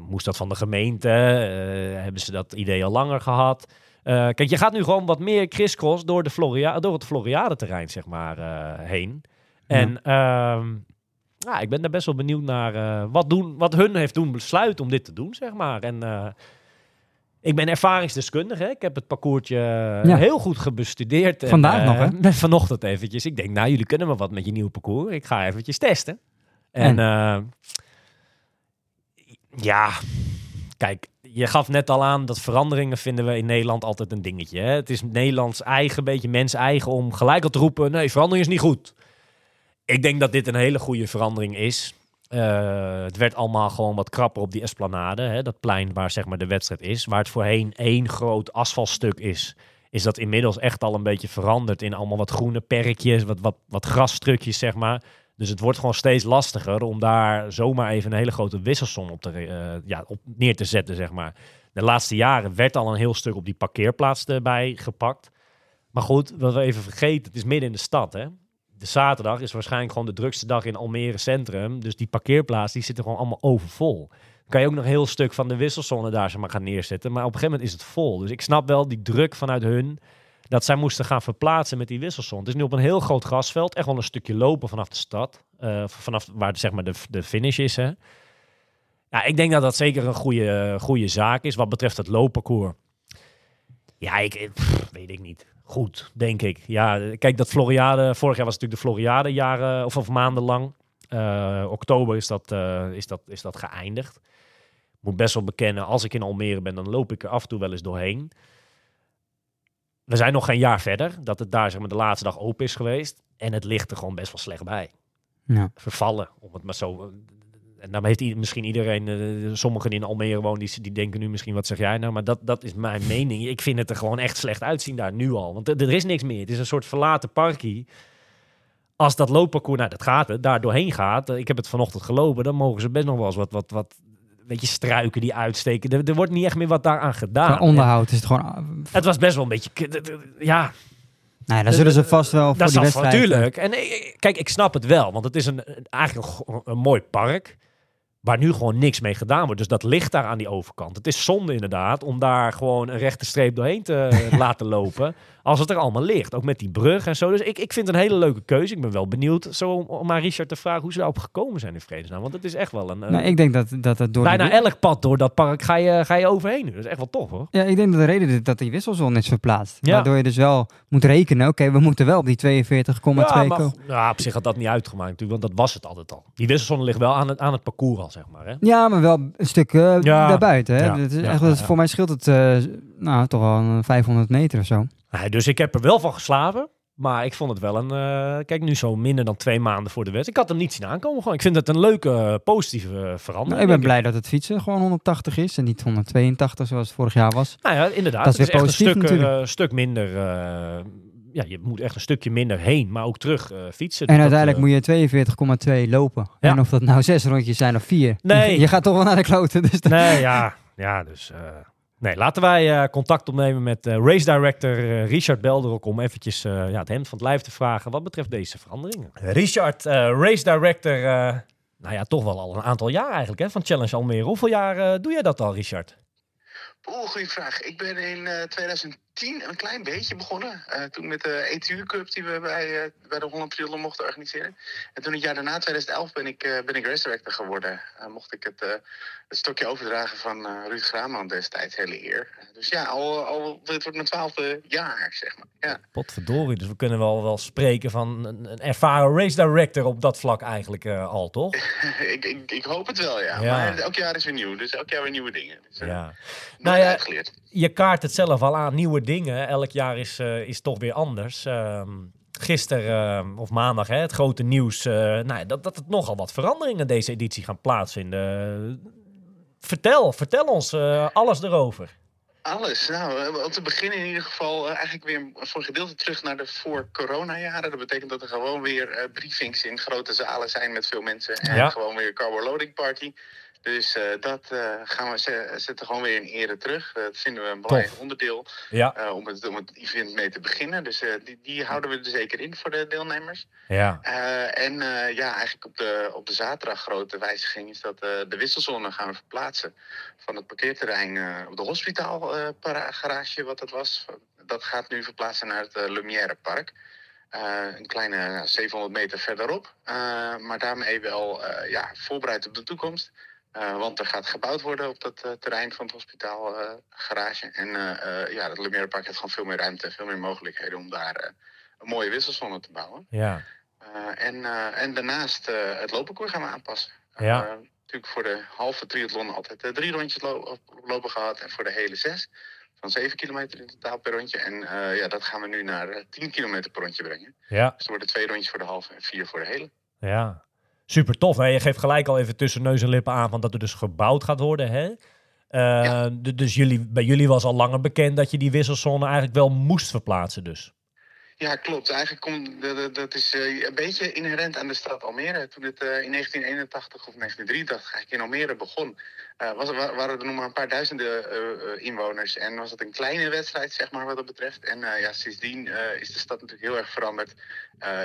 Moest dat van de gemeente? Hebben ze dat idee al langer gehad? Eh, kijk, je gaat nu gewoon wat meer crisscross door, de Floria door het Floriade-terrein, zeg maar, eh, heen. En ehm, ja, ik ben daar best wel benieuwd naar eh, wat, doen, wat hun heeft doen besluiten om dit te doen, zeg maar. En ik ben ervaringsdeskundige. Ik heb het parcoursje Ja. heel goed gebestudeerd. En, Vandaag nog, hè? Vanochtend eventjes. Ik denk, nou, jullie kunnen me wat met je nieuwe parcours. Ik ga eventjes testen. En, eh, ja, kijk, je gaf net al aan dat veranderingen vinden we in Nederland altijd een dingetje. Hè? Het is Nederlands eigen, beetje mens eigen om gelijk al te roepen, nee, verandering is niet goed. Ik denk dat dit een hele goede verandering is. Eh, het werd allemaal gewoon wat krapper op die esplanade. Hè? Dat plein waar zeg maar, de wedstrijd is. Waar het voorheen één groot asfaltstuk is. Is dat inmiddels echt al een beetje veranderd in allemaal wat groene perkjes. Wat, wat, wat grasstukjes zeg maar. Dus het wordt gewoon steeds lastiger om daar zomaar even een hele grote wisselsom op, te, eh, ja, op neer te zetten, zeg maar. De laatste jaren werd al een heel stuk op die parkeerplaats erbij gepakt. Maar goed, wat we even vergeten, het is midden in de stad, hè. De zaterdag is waarschijnlijk gewoon de drukste dag in Almere Centrum. Dus die parkeerplaats, die zitten gewoon allemaal overvol. kan je ook nog een heel stuk van de wisselzone daar zeg maar, gaan neerzetten. Maar op een gegeven moment is het vol. Dus ik snap wel die druk vanuit hun dat zij moesten gaan verplaatsen met die wisselzone. Het is nu op een heel groot grasveld. Echt wel een stukje lopen vanaf de stad. eh, vanaf waar zeg maar de, de finish is. Hè. Ja, ik denk dat dat zeker een goede, goede zaak is wat betreft het loopparcours. Ja, ik eh, weet ik niet. Goed, denk ik. Ja, kijk, dat Floriade, vorig jaar was natuurlijk de Floriade jaren of, of maanden lang. Eh, oktober is dat, eh, is, dat, is dat geëindigd. Moet best wel bekennen, als ik in Almere ben, dan loop ik er af en toe wel eens doorheen. We zijn nog geen jaar verder, dat het daar zeg maar, de laatste dag open is geweest. En het ligt er gewoon best wel slecht bij. Ja. Vervallen, om het maar zo... En dan heeft misschien iedereen, eh, sommigen in Almere wonen, die, die denken nu misschien, wat zeg jij nou? Maar dat, dat is mijn mening. Ik vind het er gewoon echt slecht uitzien daar nu al. Want er, is niks meer. Het is een soort verlaten parkie. Als dat loopparcours, nou dat gaat het, daar doorheen gaat. Ik heb het vanochtend gelopen, dan mogen ze best nog wel eens wat, wat, wat weet je, struiken die uitsteken. Er, er wordt niet echt meer wat daaraan gedaan. Onderhoud is het gewoon... En Het was best wel een beetje, ja, Nou ja, zullen ze vast wel voor dat die wedstrijd... eh, natuurlijk. En ik- kijk, ik snap het wel, want het is een, eigenlijk een mooi park. Waar nu gewoon niks mee gedaan wordt. Dus dat ligt daar aan die overkant. Het is zonde inderdaad om daar gewoon een rechte streep doorheen te laten lopen. Als het er allemaal ligt. Ook met die brug en zo. Dus ik, ik vind het een hele leuke keuze. Ik ben wel benieuwd zo om, om aan Richard te vragen hoe ze daarop gekomen zijn in vredesnaam. Want het is echt wel een... Nou, ik denk dat, dat het door... bijna de- elk pad door dat park ga je, ga je overheen. Dat is echt wel tof hoor. Ja, ik denk dat de reden is dat die wisselzone is verplaatst. Ja. Waardoor je dus wel moet rekenen, oké, we moeten wel op die 42,2 Ja, komen. ja, op zich had dat niet uitgemaakt natuurlijk, want dat was het altijd al. Die wisselzone ligt wel aan het, aan het parcours al, zeg maar. Hè? Ja, maar wel een stuk eh, Ja. daarbuiten. Hè? Is echt. Voor mij scheelt het eh, nou, toch wel een 500 meter of zo. Nee, dus ik heb er wel van geslapen. Maar ik vond het wel een... eh, kijk, nu zo minder dan twee maanden voor de wedstrijd. Ik had hem niet zien aankomen. Gewoon. Ik vind het een leuke, eh, positieve eh, verandering. Nou, ik ben blij dat het fietsen gewoon 180 is en niet 182 zoals het vorig jaar was. Nou ja, inderdaad. Dat is weer is echt positief een stuk, natuurlijk. stuk minder... ja, je moet echt een stukje minder heen, maar ook terug fietsen. En dat, uiteindelijk moet je 42,2 lopen. Ja. En of dat nou zes rondjes zijn of vier. Nee. Je gaat toch wel naar de kloten. Dus Nee, ja. Ja, dus... Nee, laten wij eh, contact opnemen met eh, race director eh, Richard Belderok om eventjes ja, het hemd van het lijf te vragen wat betreft deze veranderingen. Richard, race director, nou ja, toch wel al een aantal jaar eigenlijk hè, van Challenge Almere. Hoeveel jaar doe jij dat al, Richard? Oeh, goede vraag. Ik ben in 2010 tien een klein beetje begonnen. Eh, toen met de ETU Cup die we bij, eh, bij de Holland Triathlon mochten organiseren. En toen het jaar daarna, 2011, ben ik, eh, ben ik race director geworden. mocht ik het, het stokje overdragen van Ruud Graman destijds, hele eer. dus ja, al, al, dit wordt mijn twaalfde jaar, zeg maar. Ja. Potverdorie, dus we kunnen wel, wel spreken van een, een ervaren race director op dat vlak eigenlijk al, toch? ik, ik, ik, hoop het wel, ja. Maar elk jaar is weer nieuw, dus elk jaar weer nieuwe dingen. Dus, ja. Nou ja je kaart het zelf al aan, nieuwe dingen. Elk jaar is, eh, is toch weer anders. Ehm gisteren, ehm, of maandag, hè, het grote nieuws. eh, nou, dat, dat het nogal wat veranderingen deze editie gaan plaatsvinden. Vertel, vertel ons eh, alles erover. Alles. Nou, om te beginnen in ieder geval eigenlijk weer voor een gedeelte terug naar de voor-corona-jaren. Dat betekent dat er gewoon weer briefings in grote zalen zijn met veel mensen. En Ja. gewoon weer carbo loading party. Dus eh, dat eh, gaan we ze- zetten gewoon weer in ere terug. Dat vinden we een belangrijk onderdeel Ja, eh, om, het, om het event mee te beginnen. Dus eh, die, die houden we er zeker in voor de deelnemers. ja, Eh, en eh, ja, eigenlijk op de, op de zaterdag grote wijziging is dat eh, de wisselzone gaan we verplaatsen van het parkeerterrein eh, op de hospitaalgarage, wat dat was. Dat gaat nu verplaatsen naar het Lumière Park. Eh, een kleine nou, 700 meter verderop. Eh, maar daarmee wel eh, ja, voorbereid op de toekomst. Eh, want er gaat gebouwd worden op dat eh, terrein van het hospitaalgarage. en eh, eh, ja, het Lumière Park heeft gewoon veel meer ruimte en veel meer mogelijkheden om daar een mooie wisselzone te bouwen. ja. En, en daarnaast het loopparcours gaan we aanpassen. Ja. Natuurlijk voor de halve triathlon altijd drie rondjes lo lopen gehad. En voor de hele zes van 7 kilometer in totaal per rondje. En ja, dat gaan we nu naar 10 kilometer per rondje brengen. Ja. Dus er worden twee rondjes voor de halve en vier voor de hele. Ja, super tof. Hè? Je geeft gelijk al even tussen neus en lippen aan van dat er dus gebouwd gaat worden. Hè? Uh, Ja. d- Dus jullie, bij jullie was al langer bekend dat je die wisselzone eigenlijk wel moest verplaatsen dus. Ja, klopt. Eigenlijk komt dat- is eh, een beetje inherent aan de stad Almere. Toen het eh, in 1981 of 1983 eigenlijk in Almere begon, eh, was wa- waren er nog maar een paar duizenden inwoners. En was het een kleine wedstrijd, zeg maar, wat dat betreft. En ja, sindsdien is de stad natuurlijk heel erg veranderd.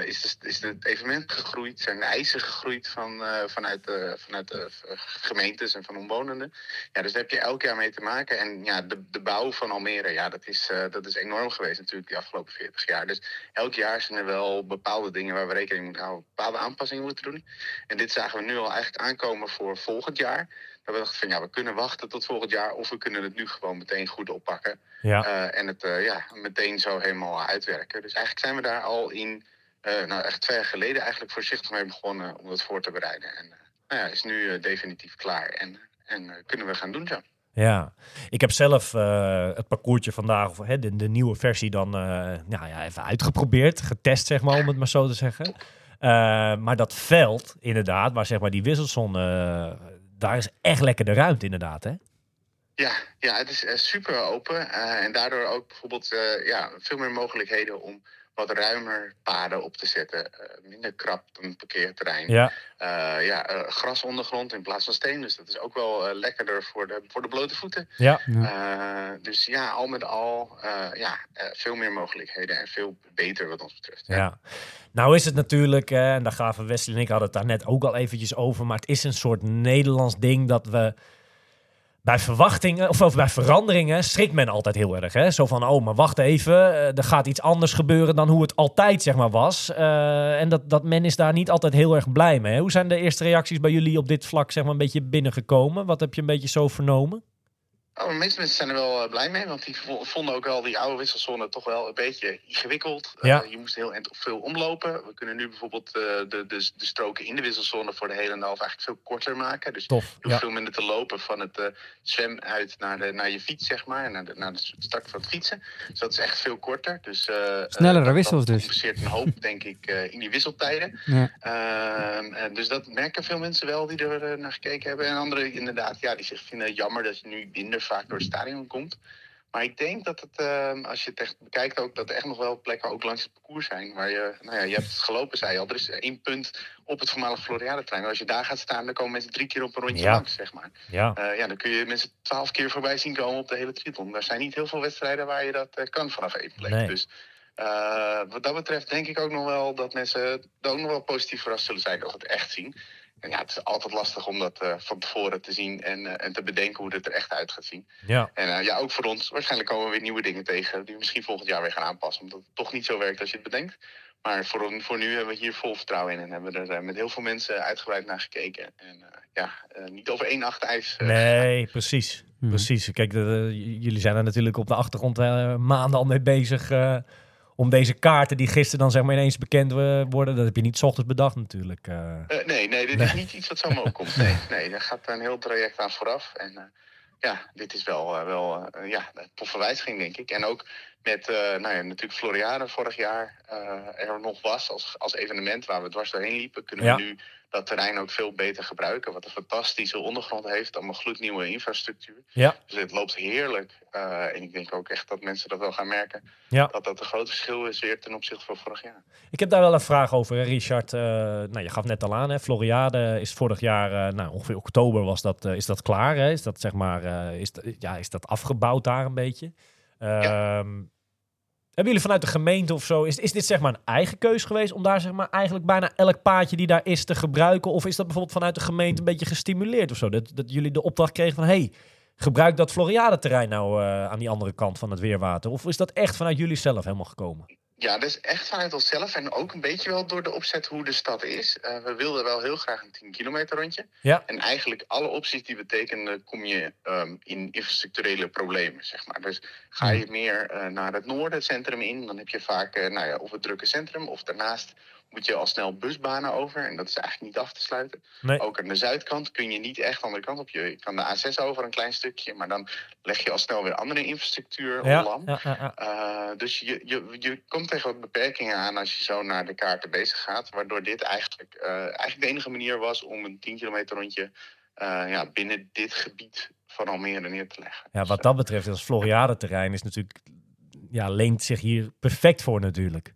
Is, de, is het evenement gegroeid, zijn de eisen gegroeid van, vanuit, de, vanuit de gemeentes en van omwonenden. Ja, dus daar heb je elk jaar mee te maken. En ja, de, de bouw van Almere, ja, dat is, dat is enorm geweest natuurlijk die afgelopen 40 jaar. Dus elk jaar zijn er wel bepaalde dingen waar we rekening mee moeten houden, bepaalde aanpassingen moeten doen. En dit zagen we nu al eigenlijk aankomen voor volgend jaar. Dat we dachten van ja, we kunnen wachten tot volgend jaar of we kunnen het nu gewoon meteen goed oppakken. Ja. Eh, en het eh, ja, meteen zo helemaal uitwerken. Dus eigenlijk zijn we daar al in, eh, nou echt twee jaar geleden eigenlijk voorzichtig mee begonnen om het voor te bereiden. En nou ja, is nu definitief klaar en, en kunnen we gaan doen zo. Ja, ik heb zelf eh, het parcoursje vandaag, of hè, de, nieuwe versie, dan eh, nou ja, even uitgeprobeerd, getest, zeg maar, om het maar zo te zeggen. Eh, maar dat veld, inderdaad, waar zeg maar die wisselzone, daar is echt lekker de ruimte, inderdaad, hè? Ja, ja het is super open. en daardoor ook bijvoorbeeld ja, veel meer mogelijkheden om wat ruimer paden op te zetten. eh, minder krap dan een parkeerterrein. Ja, Eh, ja, eh, gras ondergrond in plaats van steen. Dus dat is ook wel eh, lekkerder voor de, voor de blote voeten. ja, Eh, dus ja, al met al eh, ja, eh, veel meer mogelijkheden en veel beter wat ons betreft. ja. Nou is het natuurlijk, en daar gaven Wesley en ik hadden het daar net ook al eventjes over, maar het is een soort Nederlands ding dat we bij verwachtingen, of, bij veranderingen, schrikt men altijd heel erg. Hè? Zo van, oh, maar wacht even, eh, er gaat iets anders gebeuren dan hoe het altijd zeg maar was. Eh, en dat, dat men is daar niet altijd heel erg blij mee. Hoe zijn de eerste reacties bij jullie op dit vlak zeg maar een beetje binnengekomen? Wat heb je een beetje zo vernomen? Oh, de meeste mensen zijn er wel eh, blij mee, want die vo- vonden ook wel die oude wisselzone toch wel een beetje ingewikkeld. Eh, je moest heel veel omlopen. We kunnen nu bijvoorbeeld eh, de, de, de stroken in de wisselzone voor de hele half eigenlijk veel korter maken. Dus Tof. je hoeft Ja. veel minder te lopen van het eh, zwem uit naar, de, naar je fiets, zeg maar. Naar de, naar de start van het fietsen. Dus dat is echt veel korter. Dus, Snellere dat- wissels dat dus. compenseert een hoop, denk ik, in die wisseltijden. Ja. Ehm, en dus dat merken veel mensen wel die er naar gekeken hebben. En anderen inderdaad, ja, die zich vinden jammer dat je nu minder vaak door het stadion komt. Maar ik denk dat het, ehm, als je het echt bekijkt, ook dat er echt nog wel plekken ook langs het parcours zijn. Waar je, nou ja, je hebt het gelopen, zei je al. Er is één punt op het voormalige Floriade-trein. Als je daar gaat staan, dan komen mensen drie keer op een rondje Ja. langs, zeg maar. Ja. Eh, ja, dan kun je mensen twaalf keer voorbij zien komen op de hele triathlon. Er zijn niet heel veel wedstrijden waar je dat eh, kan vanaf één plek. Nee. Dus eh, wat dat betreft denk ik ook nog wel dat mensen er ook nog wel positief verrast zullen zijn dat we het echt zien. En ja, het is altijd lastig om dat eh, van tevoren te zien en, eh, en te bedenken hoe het er echt uit gaat zien. ja. En eh, ja, ook voor ons, waarschijnlijk komen we weer nieuwe dingen tegen die we misschien volgend jaar weer gaan aanpassen. Omdat het toch niet zo werkt als je het bedenkt. Maar voor, voor nu hebben we hier vol vertrouwen in en hebben we er met heel veel mensen uitgebreid naar gekeken. En eh, ja, eh, niet over één nacht ijs. Nee, precies. Mhm. Precies. Kijk, de, de- j- jullie zijn er natuurlijk op de achtergrond eh, maanden al mee bezig. Om deze kaarten die gisteren dan zeg maar ineens bekend eh, worden. Dat heb je niet 's ochtends bedacht natuurlijk. eh. Eh, nee, nee, dit is niet iets wat zomaar opkomt. Nee, nee, daar gaat een heel traject aan vooraf. En ja, dit is wel, wel ja, een toffe wijziging, denk ik. En ook met, nou ja, natuurlijk Floriade vorig jaar er nog was als, als evenement waar we dwars doorheen liepen, kunnen Ja. we nu dat terrein ook veel beter gebruiken. Wat een fantastische ondergrond heeft, allemaal gloednieuwe infrastructuur. Ja. Dus het loopt heerlijk. Eh, en ik denk ook echt dat mensen dat wel gaan merken. Ja. Dat dat een groot verschil is weer ten opzichte van vorig jaar. Ik heb daar wel een vraag over, hè, Richard. Eh, nou, je gaf net al aan, hè, Floriade is vorig jaar, eh, nou, ongeveer oktober was dat, is dat klaar. Hè? Is dat zeg maar, is, dat- ja, is dat afgebouwd daar een beetje? Ehm, Hebben jullie vanuit de gemeente of zo, is, is dit zeg maar een eigen keus geweest om daar zeg maar eigenlijk bijna elk paadje die daar is te gebruiken? Of is dat bijvoorbeeld vanuit de gemeente een beetje gestimuleerd of zo? Dat, dat jullie de opdracht kregen van, hey, gebruik dat Floriade-terrein nou eh, aan die andere kant van het weerwater? Of is dat echt vanuit jullie zelf helemaal gekomen? Ja, dat is echt vanuit onszelf en ook een beetje wel door de opzet hoe de stad is. Eh, we wilden wel heel graag een 10 kilometer rondje. Ja. En eigenlijk alle opties die we tekenen, kom je ehm, in infrastructurele problemen, zeg maar. Dus ga je meer eh, naar het noorden, het centrum in, dan heb je vaak eh, nou ja, of het drukke centrum of daarnaast moet je al snel busbanen over. En dat is eigenlijk niet af te sluiten. Nee. Ook aan de zuidkant kun je niet echt de andere kant op. Je kan de A6 over een klein stukje, maar dan leg je al snel weer andere infrastructuur Ja, lam. ja, ja, ja. Uh, dus je, je, je komt tegen wat beperkingen aan als je zo naar de kaarten bezig gaat. Waardoor dit eigenlijk, uh, eigenlijk de enige manier was om een 10 kilometer rondje uh, ja, binnen dit gebied van Almere neer te leggen. Ja, wat dat betreft, als Floriade-terrein is natuurlijk, ja, leent zich hier perfect voor natuurlijk.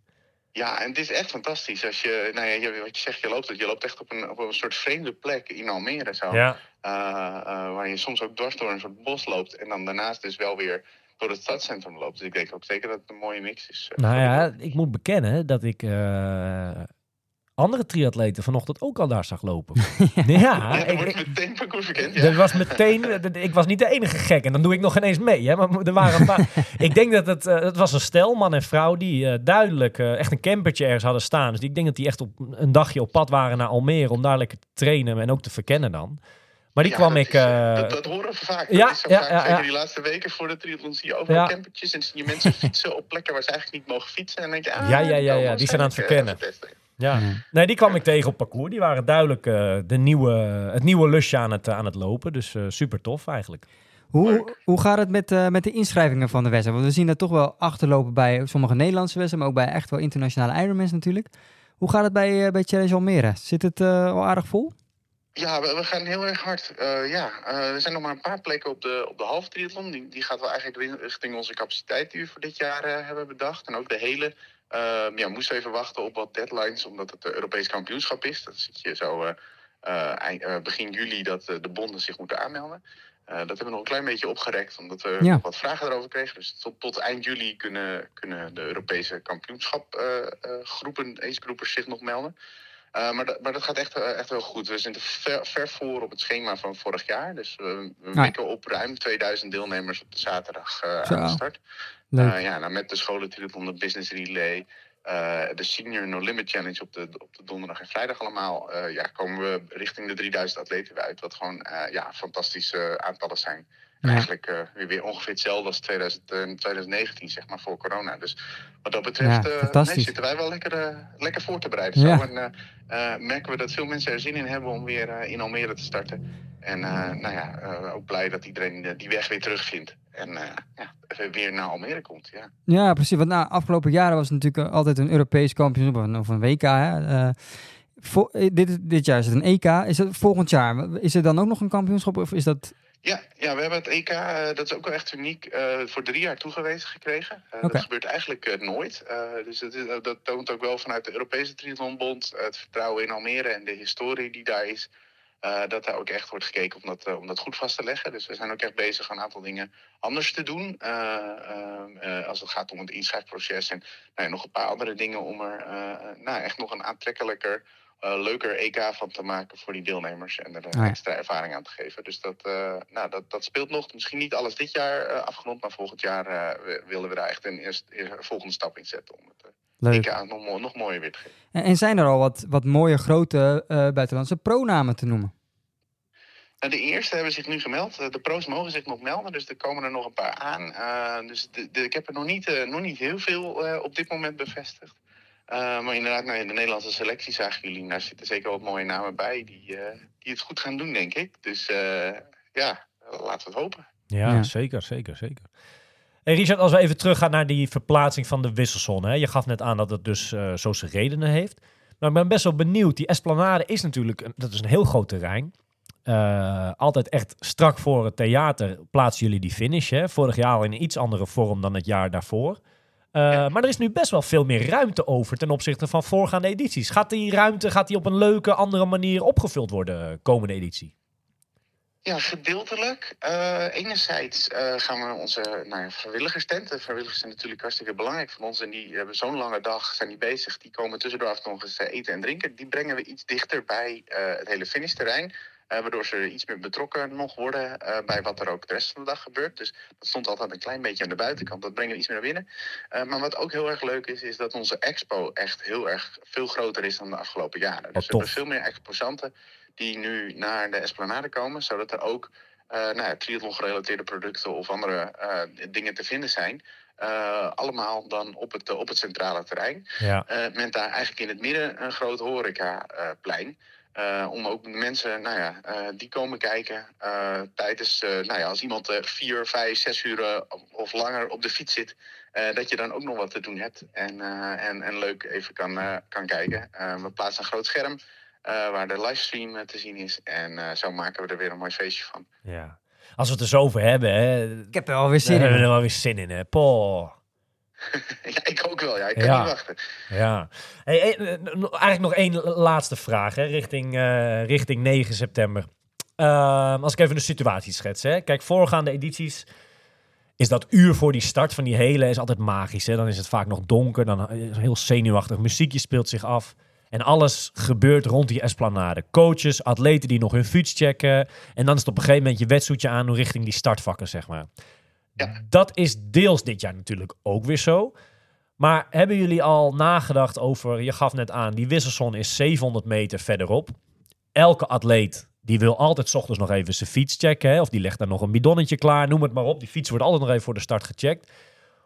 Ja, en het is echt fantastisch. Als je, nou ja, je- wat je zegt, je loopt het. Je loopt echt op een, op een soort vreemde plek in Almere. Zo. Ja, Eh, eh, waar je soms ook dwars door een soort bos loopt. En dan daarnaast dus wel weer door het stadscentrum loopt. Dus ik denk ook zeker dat het een mooie mix is. eh, nou ja, ik moet bekennen dat ik andere triatleten vanochtend ook al daar zag lopen. ja, Ja, dan ik, meteen. Er Ja. was meteen, ik was niet de enige gek en dan doe ik nog ineens mee. Hè? Maar er waren een paar. ik denk dat het, eh, het was een stel, man en vrouw, die eh, duidelijk eh, echt een campertje ergens hadden staan. Dus ik denk dat die echt op een dagje op pad waren naar Almere om daar lekker te trainen en ook te verkennen dan. Maar die Ja, kwam dat ik. is, dat, dat horen we vaak. ja, dat is zo ja, vaak. ja, Zeker ja. die laatste weken voor de triathlon zie je overal Ja. campertjes. En zie je mensen fietsen op plekken waar ze eigenlijk niet mogen fietsen. En dan denk je, ah, Ja, ja, ja, ja, die zijn aan het verkennen. Ja. Nee, die kwam ik tegen op parcours. Die waren duidelijk eh, de nieuwe, het nieuwe lusje aan het, aan het lopen. Dus eh, super tof eigenlijk. Hoe, hoe gaat het met, eh, met de inschrijvingen van de wedstrijd? Want we zien dat toch wel achterlopen bij sommige Nederlandse wedstrijden, maar ook bij echt wel internationale Ironmans natuurlijk. Hoe gaat het bij, eh, bij Challenge Almere? Zit het eh, al aardig vol? Ja, we, we gaan heel erg hard. Eh, ja, eh, er zijn nog maar een paar plekken op de, op de halve triathlon. Die, die gaat wel eigenlijk ri- richting onze capaciteit die we voor dit jaar eh, hebben bedacht. En ook de hele. Eh ja, we moesten even wachten op wat deadlines, omdat het de Europees kampioenschap is. Dat zit je zo eh, eh, eind- eh, begin juli dat eh, de bonden zich moeten aanmelden. Eh, dat hebben we nog een klein beetje opgerekt, omdat we Ja. wat vragen erover kregen. Dus tot, tot eind juli kunnen, kunnen de Europese kampioenschap eh, eh, groepen, zich nog melden. Uh, maar, dat, maar dat gaat echt, uh, echt wel goed. We zitten ver, ver voor op het schema van vorig jaar. Dus we, we mikken op ruim 2000 deelnemers op de zaterdag uh, aan de start. Ja, nou, met de scholen triathlon, de business relay, de senior no limit challenge op de, op de donderdag en vrijdag allemaal. Ja, komen we richting de 3000 atleten uit. Wat gewoon ja, fantastische aantallen zijn. Ja. Eigenlijk uh, weer, weer ongeveer hetzelfde als 2000, 2019, zeg maar, voor corona. Dus wat dat betreft ja, nee, zitten wij wel lekker, lekker voor te bereiden. Zo. En merken we dat veel mensen er zin in hebben om weer in Almere te starten. En nou ja, ook blij dat iedereen die weg weer terugvindt. En ja, weer naar Almere komt, ja. Ja, precies. Want na afgelopen jaren was het natuurlijk altijd een Europees kampioenschap of een WK. Hè? Voor, dit, dit jaar is het een EK. Is het volgend jaar? Is er dan ook nog een kampioenschap of is dat... Ja, ja, we hebben het EK, uh, dat is ook wel echt uniek, uh, voor drie jaar toegewezen gekregen. Uh, okay. Dat gebeurt eigenlijk nooit. dus is, dat toont ook wel vanuit de Europese Triathlonbond het vertrouwen in Almere en de historie die daar is. Dat daar ook echt wordt gekeken om dat, om dat goed vast te leggen. Dus we zijn ook echt bezig een aantal dingen anders te doen. Als het gaat om het inschrijfproces en nou ja, nog een paar andere dingen om er nou, echt nog een aantrekkelijker, leuker EK van te maken voor die deelnemers. En er Ah, ja. extra ervaring aan te geven. Dus dat, nou, dat, dat speelt nog. Misschien niet alles dit jaar afgerond, maar volgend jaar willen we daar echt een eerst, volgende stap in zetten. Om het, Leuk. EK nog, mo nog mooier weer te geven. En, en zijn er al wat, wat mooie grote buitenlandse pronamen te noemen? Nou, de eerste hebben zich nu gemeld. De pro's mogen zich nog melden, dus er komen er nog een paar aan. Uh, dus de, de, ik heb er nog niet, uh, nog niet heel veel uh, op dit moment bevestigd. Maar inderdaad, nou, de Nederlandse selectie zagen jullie. Daar zitten zeker wat mooie namen bij die, die het goed gaan doen, denk ik. Dus ja, laten we het hopen. Ja, ja. zeker, zeker, zeker. Hey Richard, als we even teruggaan naar die verplaatsing van de wisselzone. Hè? Je gaf net aan dat het dus uh, zo zijn redenen heeft. Maar ik ben best wel benieuwd. Die Esplanade is natuurlijk dat is een heel groot terrein. Uh, altijd echt strak voor het theater plaatsen jullie die finish. Hè? Vorig jaar al in een iets andere vorm dan het jaar daarvoor. Ja. Maar er is nu best wel veel meer ruimte over ten opzichte van voorgaande edities. Gaat die ruimte gaat die op een leuke, andere manier opgevuld worden komende editie? Ja, gedeeltelijk. Uh, enerzijds gaan we onze nou ja, vrijwilligers zijn natuurlijk hartstikke belangrijk van ons. En die hebben zo'n lange dag, zijn die bezig. Die komen tussendoor af nog eens eten en drinken. Die brengen we iets dichter bij het hele finishterrein. Waardoor ze iets meer betrokken nog worden bij wat er ook de rest van de dag gebeurt. Dus dat stond altijd een klein beetje aan de buitenkant. Dat brengen we iets meer naar binnen. maar wat ook heel erg leuk is, is dat onze expo echt heel erg veel groter is dan de afgelopen jaren. Dus we hebben veel meer exposanten die nu naar de Esplanade komen, zodat er ook uh, nou ja, triathlon-gerelateerde producten of andere uh, dingen te vinden zijn. Uh, allemaal dan op het, op het centrale terrein. Ja. met daar eigenlijk in het midden een groot horecaplein. Om ook mensen, nou ja, die komen kijken tijdens, nou ja, als iemand vier, vijf, zes uur of langer op de fiets zit, dat je dan ook nog wat te doen hebt en, en, en leuk even kan, kan kijken. we plaatsen een groot scherm. Uh, waar de livestream uh, te zien is. En uh, zo maken we er weer een mooi feestje van. Ja. Als we het er zo over hebben. Hè, ik heb er wel weer zin in. in. hebben we er wel weer zin in. Hè. Poh. ja, ik ook wel. Ja, ik kan Ja. niet wachten. Ja. Hey, hey, eh, eigenlijk nog één laatste vraag hè, richting, eh, richting 9 september. Ehm, als ik even de situatie schets. Hè. Kijk, voorgaande edities is dat uur voor die start van die hele is altijd magisch. Hè. Dan is het vaak nog donker, dan is het heel zenuwachtig. Muziekje speelt zich af. En alles gebeurt rond die esplanade. Coaches, atleten die nog hun fiets checken. En dan is het op een gegeven moment je wetsuitje aan richting die startvakken, zeg maar. Dat is deels dit jaar natuurlijk ook weer zo. Maar hebben jullie al nagedacht over, je gaf net aan, die wisselzone is 700 meter verderop. Elke atleet die wil altijd 's ochtends nog even zijn fiets checken. Hè? Of die legt daar nog een bidonnetje klaar, noem het maar op. Die fiets wordt altijd nog even voor de start gecheckt.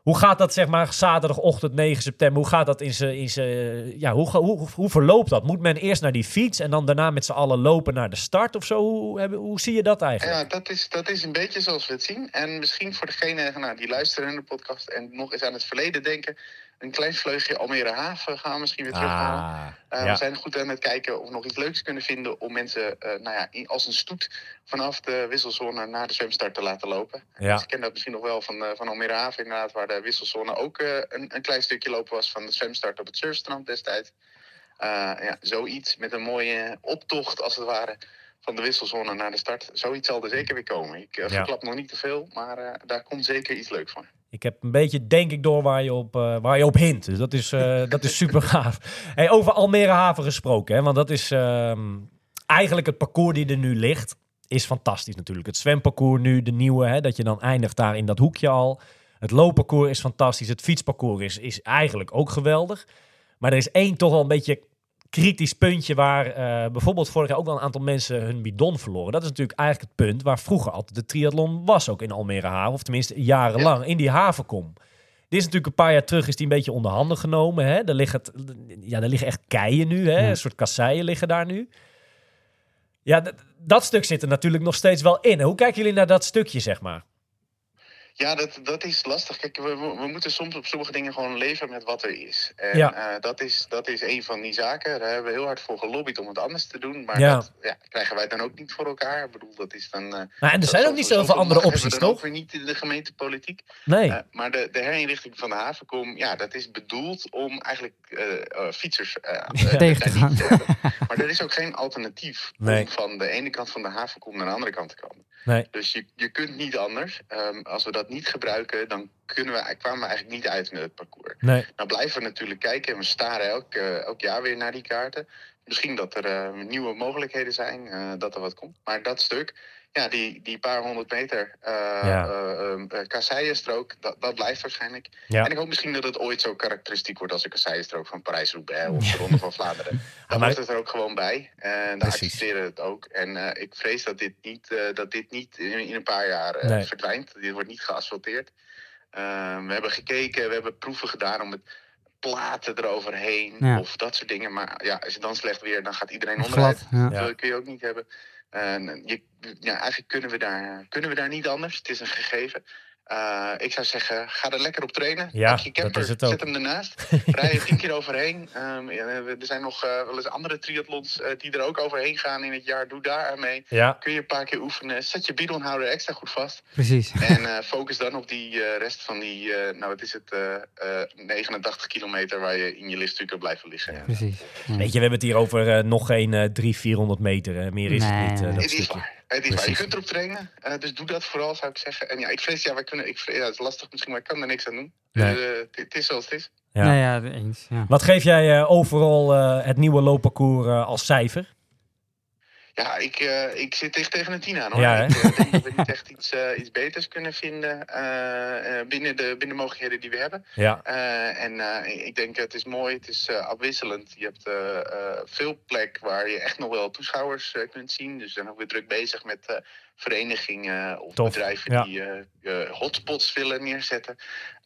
Hoe gaat dat, zeg maar, zaterdagochtend 9 september? Hoe gaat dat in zijn. In zijn ja, hoe, hoe, hoe verloopt dat? Moet men eerst naar die fiets en dan daarna met z'n allen lopen naar de start of zo? Hoe, hebben- hoe zie je dat eigenlijk? Ja, dat is, dat is een beetje zoals we het zien. En misschien voor degene nou, die luisteren naar de podcast en nog eens aan het verleden denken. Een klein vleugje Almere Haven gaan we misschien weer terughalen. Ah, Eh, ja. We zijn goed aan het kijken of we nog iets leuks kunnen vinden om mensen eh, nou ja, in- als een stoet vanaf de wisselzone naar de zwemstart te laten lopen. Ja. Dus ik ken dat misschien nog wel van, eh, van Almere Haven inderdaad, waar de wisselzone ook een, een klein stukje lopen was van de zwemstart op het surfstrand destijds. Ja, zoiets met een mooie optocht als het ware van de wisselzone naar de start. Zoiets zal er zeker weer komen. Ik Ja. verklap nog niet te veel, maar eh, daar komt zeker iets leuks van. Ik heb een beetje, denk ik, door waar je op, eh, waar je op hint. Dus dat is, dat is super gaaf. Hey, over Almere Haven gesproken, hè, want dat is ehm, eigenlijk het parcours die er nu ligt. Is fantastisch natuurlijk. Het zwemparcours nu, de nieuwe, hè, dat je dan eindigt daar in dat hoekje al. Het loopparcours is fantastisch. Het fietsparcours is, is eigenlijk ook geweldig. Maar er is één toch wel een beetje kritisch puntje waar eh, bijvoorbeeld vorig jaar ook wel een aantal mensen hun bidon verloren. Dat is natuurlijk eigenlijk het punt waar vroeger altijd de triathlon was, ook in Almere Haven. Of tenminste jarenlang, in die havenkom. Dit is natuurlijk een paar jaar terug is die een beetje onder handen genomen. Hè? Er, liggen, ja, er liggen echt keien nu, hè? Ja. een soort kasseien liggen daar nu. Ja, dat stuk zit er natuurlijk nog steeds wel in. Hoe kijken jullie naar dat stukje, zeg maar? Ja, dat, dat is lastig. Kijk, we, we, moeten soms op sommige dingen gewoon leven met wat er is. En Ja. eh, dat, is, dat is een van die zaken. Daar hebben we heel hard voor gelobbyd om het anders te doen. Maar Ja. dat ja, krijgen wij dan ook niet voor elkaar. Ik bedoel, dat is dan... eh, Nou, en er zijn ook niet zoveel andere opties, toch? ook weer niet in de gemeentepolitiek. Nee. Eh, maar de, de herinrichting van de havenkom, ja, dat is bedoeld om eigenlijk fietsers Tegen te gaan. Maar er is ook geen alternatief Nee. om van de ene kant van de havenkom naar de andere kant te komen. Nee. Dus je, je kunt niet anders. Ehm, als we dat niet gebruiken, dan kunnen we, kwamen we eigenlijk niet uit met het parcours. Nee. Nou blijven we natuurlijk kijken en we staren elk, elk jaar weer naar die kaarten. Misschien dat er eh, nieuwe mogelijkheden zijn, eh, dat er wat komt. Maar dat stuk, ja, die, die paar honderd meter uh, Ja. kasseienstrook, dat, dat blijft waarschijnlijk. Ja. En ik hoop misschien dat het ooit zo karakteristiek wordt als de kasseienstrook van Parijs-Roubaix of de Ronde van Vlaanderen. Dan maar- wordt het er ook gewoon bij. En daar accepteren het ook. En eh, ik vrees dat dit niet, eh, dat dit niet in, in een paar jaar eh, Nee. verdwijnt. Dit wordt niet geasfalteerd. Ehm, we hebben gekeken, we hebben proeven gedaan om het platen eroverheen Ja. of dat soort dingen. Maar ja, als het dan slecht weer, dan gaat iedereen onderuit. Ja. Dat kun je ook niet hebben. En je, ja, eigenlijk kunnen we, daar, kunnen we daar niet anders. Het is een gegeven. Eh, ik zou zeggen, ga er lekker op trainen. Ja, Pak je dat camper, is het ook. zet hem ernaast. Rij er tien keer overheen. Ehm, ja, er zijn nog eh, wel eens andere triathlons eh, die er ook overheen gaan in het jaar. Doe daar aan mee. Ja. Kun je een paar keer oefenen. Zet je bidonhouder extra goed vast. Precies. En eh, focus dan op die eh, rest van die, eh, nou wat is het, eh, eh, 89 kilometer waar je in je liftstuur kan blijven liggen. Precies. Ja. Weet je, we hebben het hier over nog geen eh 300, 400 meter. hè. Meer is Nee, het niet, dat Het is stukje. waar. Het is waar. Je kunt erop trainen. eh, dus doe dat vooral, zou ik zeggen. En ja, ik vrees, ja, wij kunnen, ik vrees, ja, het is lastig misschien, maar ik kan er niks aan doen. Nee. Dus, eh, het- is zoals het is. Ja. Nou ja, eens. Ja. Wat geef jij eh, overal eh, het nieuwe loopparcours eh, als cijfer? Ja, ik, eh, ik zit dicht tegen een tien aan hoor. Ja, ik eh, denk dat we niet echt iets, eh, iets beters kunnen vinden binnen, de, binnen de mogelijkheden die we hebben. Ja. En ik denk het is mooi, het is afwisselend. Je hebt veel plek waar je echt nog wel toeschouwers kunt zien. Dus we zijn ook weer druk bezig met verenigingen of Tof, bedrijven ja. die eh, eh, hotspots willen neerzetten.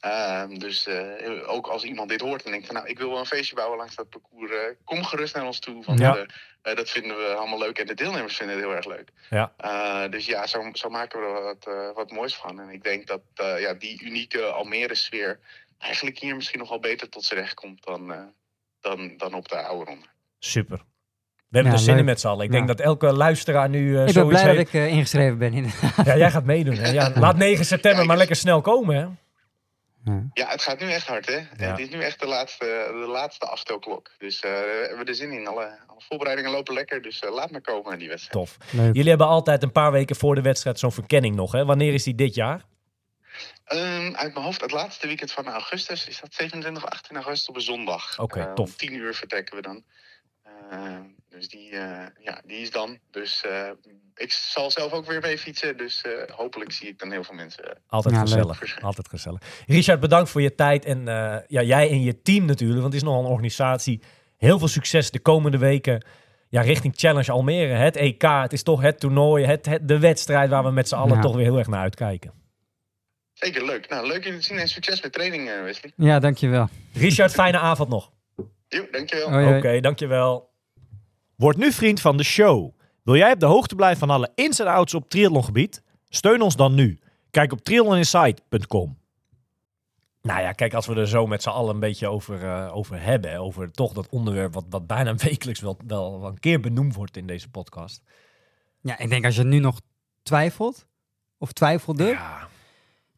Ehm, dus eh, ook als iemand dit hoort en denkt van nou ik wil wel een feestje bouwen langs dat parcours. kom gerust naar ons toe. Want Ja. dat vinden we allemaal leuk en de deelnemers vinden het heel erg leuk. Ja. Dus ja, zo, zo maken we er wat, wat moois van. En ik denk dat ja, die unieke Almere-sfeer eigenlijk hier misschien nog wel beter tot zijn recht komt dan, dan, dan op de oude ronde. Super. We hebben Ja, er zin in met z'n allen. Ik Ja. denk dat elke luisteraar nu eh Ik ben blij dat ik eh, ingeschreven ben. inderdaad. Ja, jij gaat meeddoen. Hè? Ja, laat 9 september maar lekker snel komen. Hè? Ja, het gaat nu echt hard, hè? Ja. Het is nu echt de laatste, de laatste afstootklok. Dus eh, we hebben er zin in. Alle, alle voorbereidingen lopen lekker, dus laat maar komen aan die wedstrijd. Tof. Leuk. Jullie hebben altijd een paar weken voor de wedstrijd zo'n verkenning nog. Hè? Wanneer is die dit jaar? Ehm, uit mijn hoofd, het laatste weekend van augustus is dat 27 of 18 augustus op een zondag. Oké, Ehm, tof. Om 10 uur vertrekken we dan. Ehm, dus die, eh, ja, die is dan. Dus eh, ik zal zelf ook weer mee fietsen. Dus eh, hopelijk zie ik dan heel veel mensen. Altijd Ja, gezellig. Altijd gezellig. Richard, bedankt voor je tijd. En eh, ja, jij en je team natuurlijk, want het is nogal een organisatie. Heel veel succes de komende weken. Ja, richting Challenge Almere. Het EK, het is toch het toernooi, het, het, de wedstrijd waar we met z'n allen Ja. toch weer heel erg naar uitkijken. Zeker leuk. Nou, leuk jullie te zien en succes met training, Wesley. Ja, dankjewel. Richard, fijne avond nog. Jo, dankjewel. Oké, dankjewel. Word nu vriend van de show. Wil jij op de hoogte blijven van alle ins en outs op triathlongebied? Steun ons dan nu. Kijk op triathloninsight.com. Nou ja, kijk, als we er zo met z'n allen een beetje over, eh, over hebben, over toch dat onderwerp wat, wat bijna wekelijks wel, wel een keer benoemd wordt in deze podcast. Ja, ik denk als je nu nog twijfelt, of twijfelde, Ja,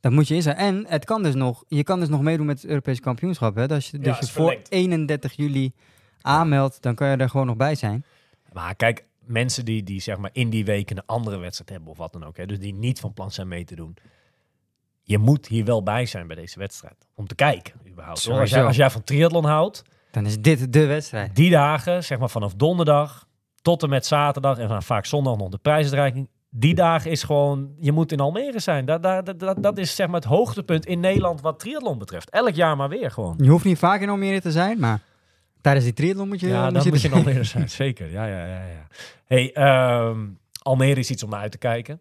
dan moet je in zijn. En het kan dus nog, je kan dus nog meedoen met het Europese kampioenschap. Hè? Als je, Ja, dus je voor verlengd. 31 juli aanmeldt, dan kan je er gewoon nog bij zijn. Maar kijk, mensen die, die zeg maar in die weken een andere wedstrijd hebben of wat dan ook, hè, dus die niet van plan zijn mee te doen. Je moet hier wel bij zijn bij deze wedstrijd. Om te kijken, überhaupt. Als, jij, als jij van triathlon houdt, Dan is dit de wedstrijd. die dagen, zeg maar vanaf donderdag tot en met zaterdag en dan vaak zondag nog de prijsuitreiking. Die dagen is gewoon, je moet in Almere zijn. Dat, dat, dat, dat is zeg maar het hoogtepunt in Nederland wat triathlon betreft. Elk jaar maar weer gewoon. Je hoeft niet vaak in Almere te zijn, maar tijdens die triathlon moet je... Ja, moet dan je moet je in Almere zijn. Zeker, ja, ja, ja. ja. Hey, ehm, Almere is iets om naar uit te kijken.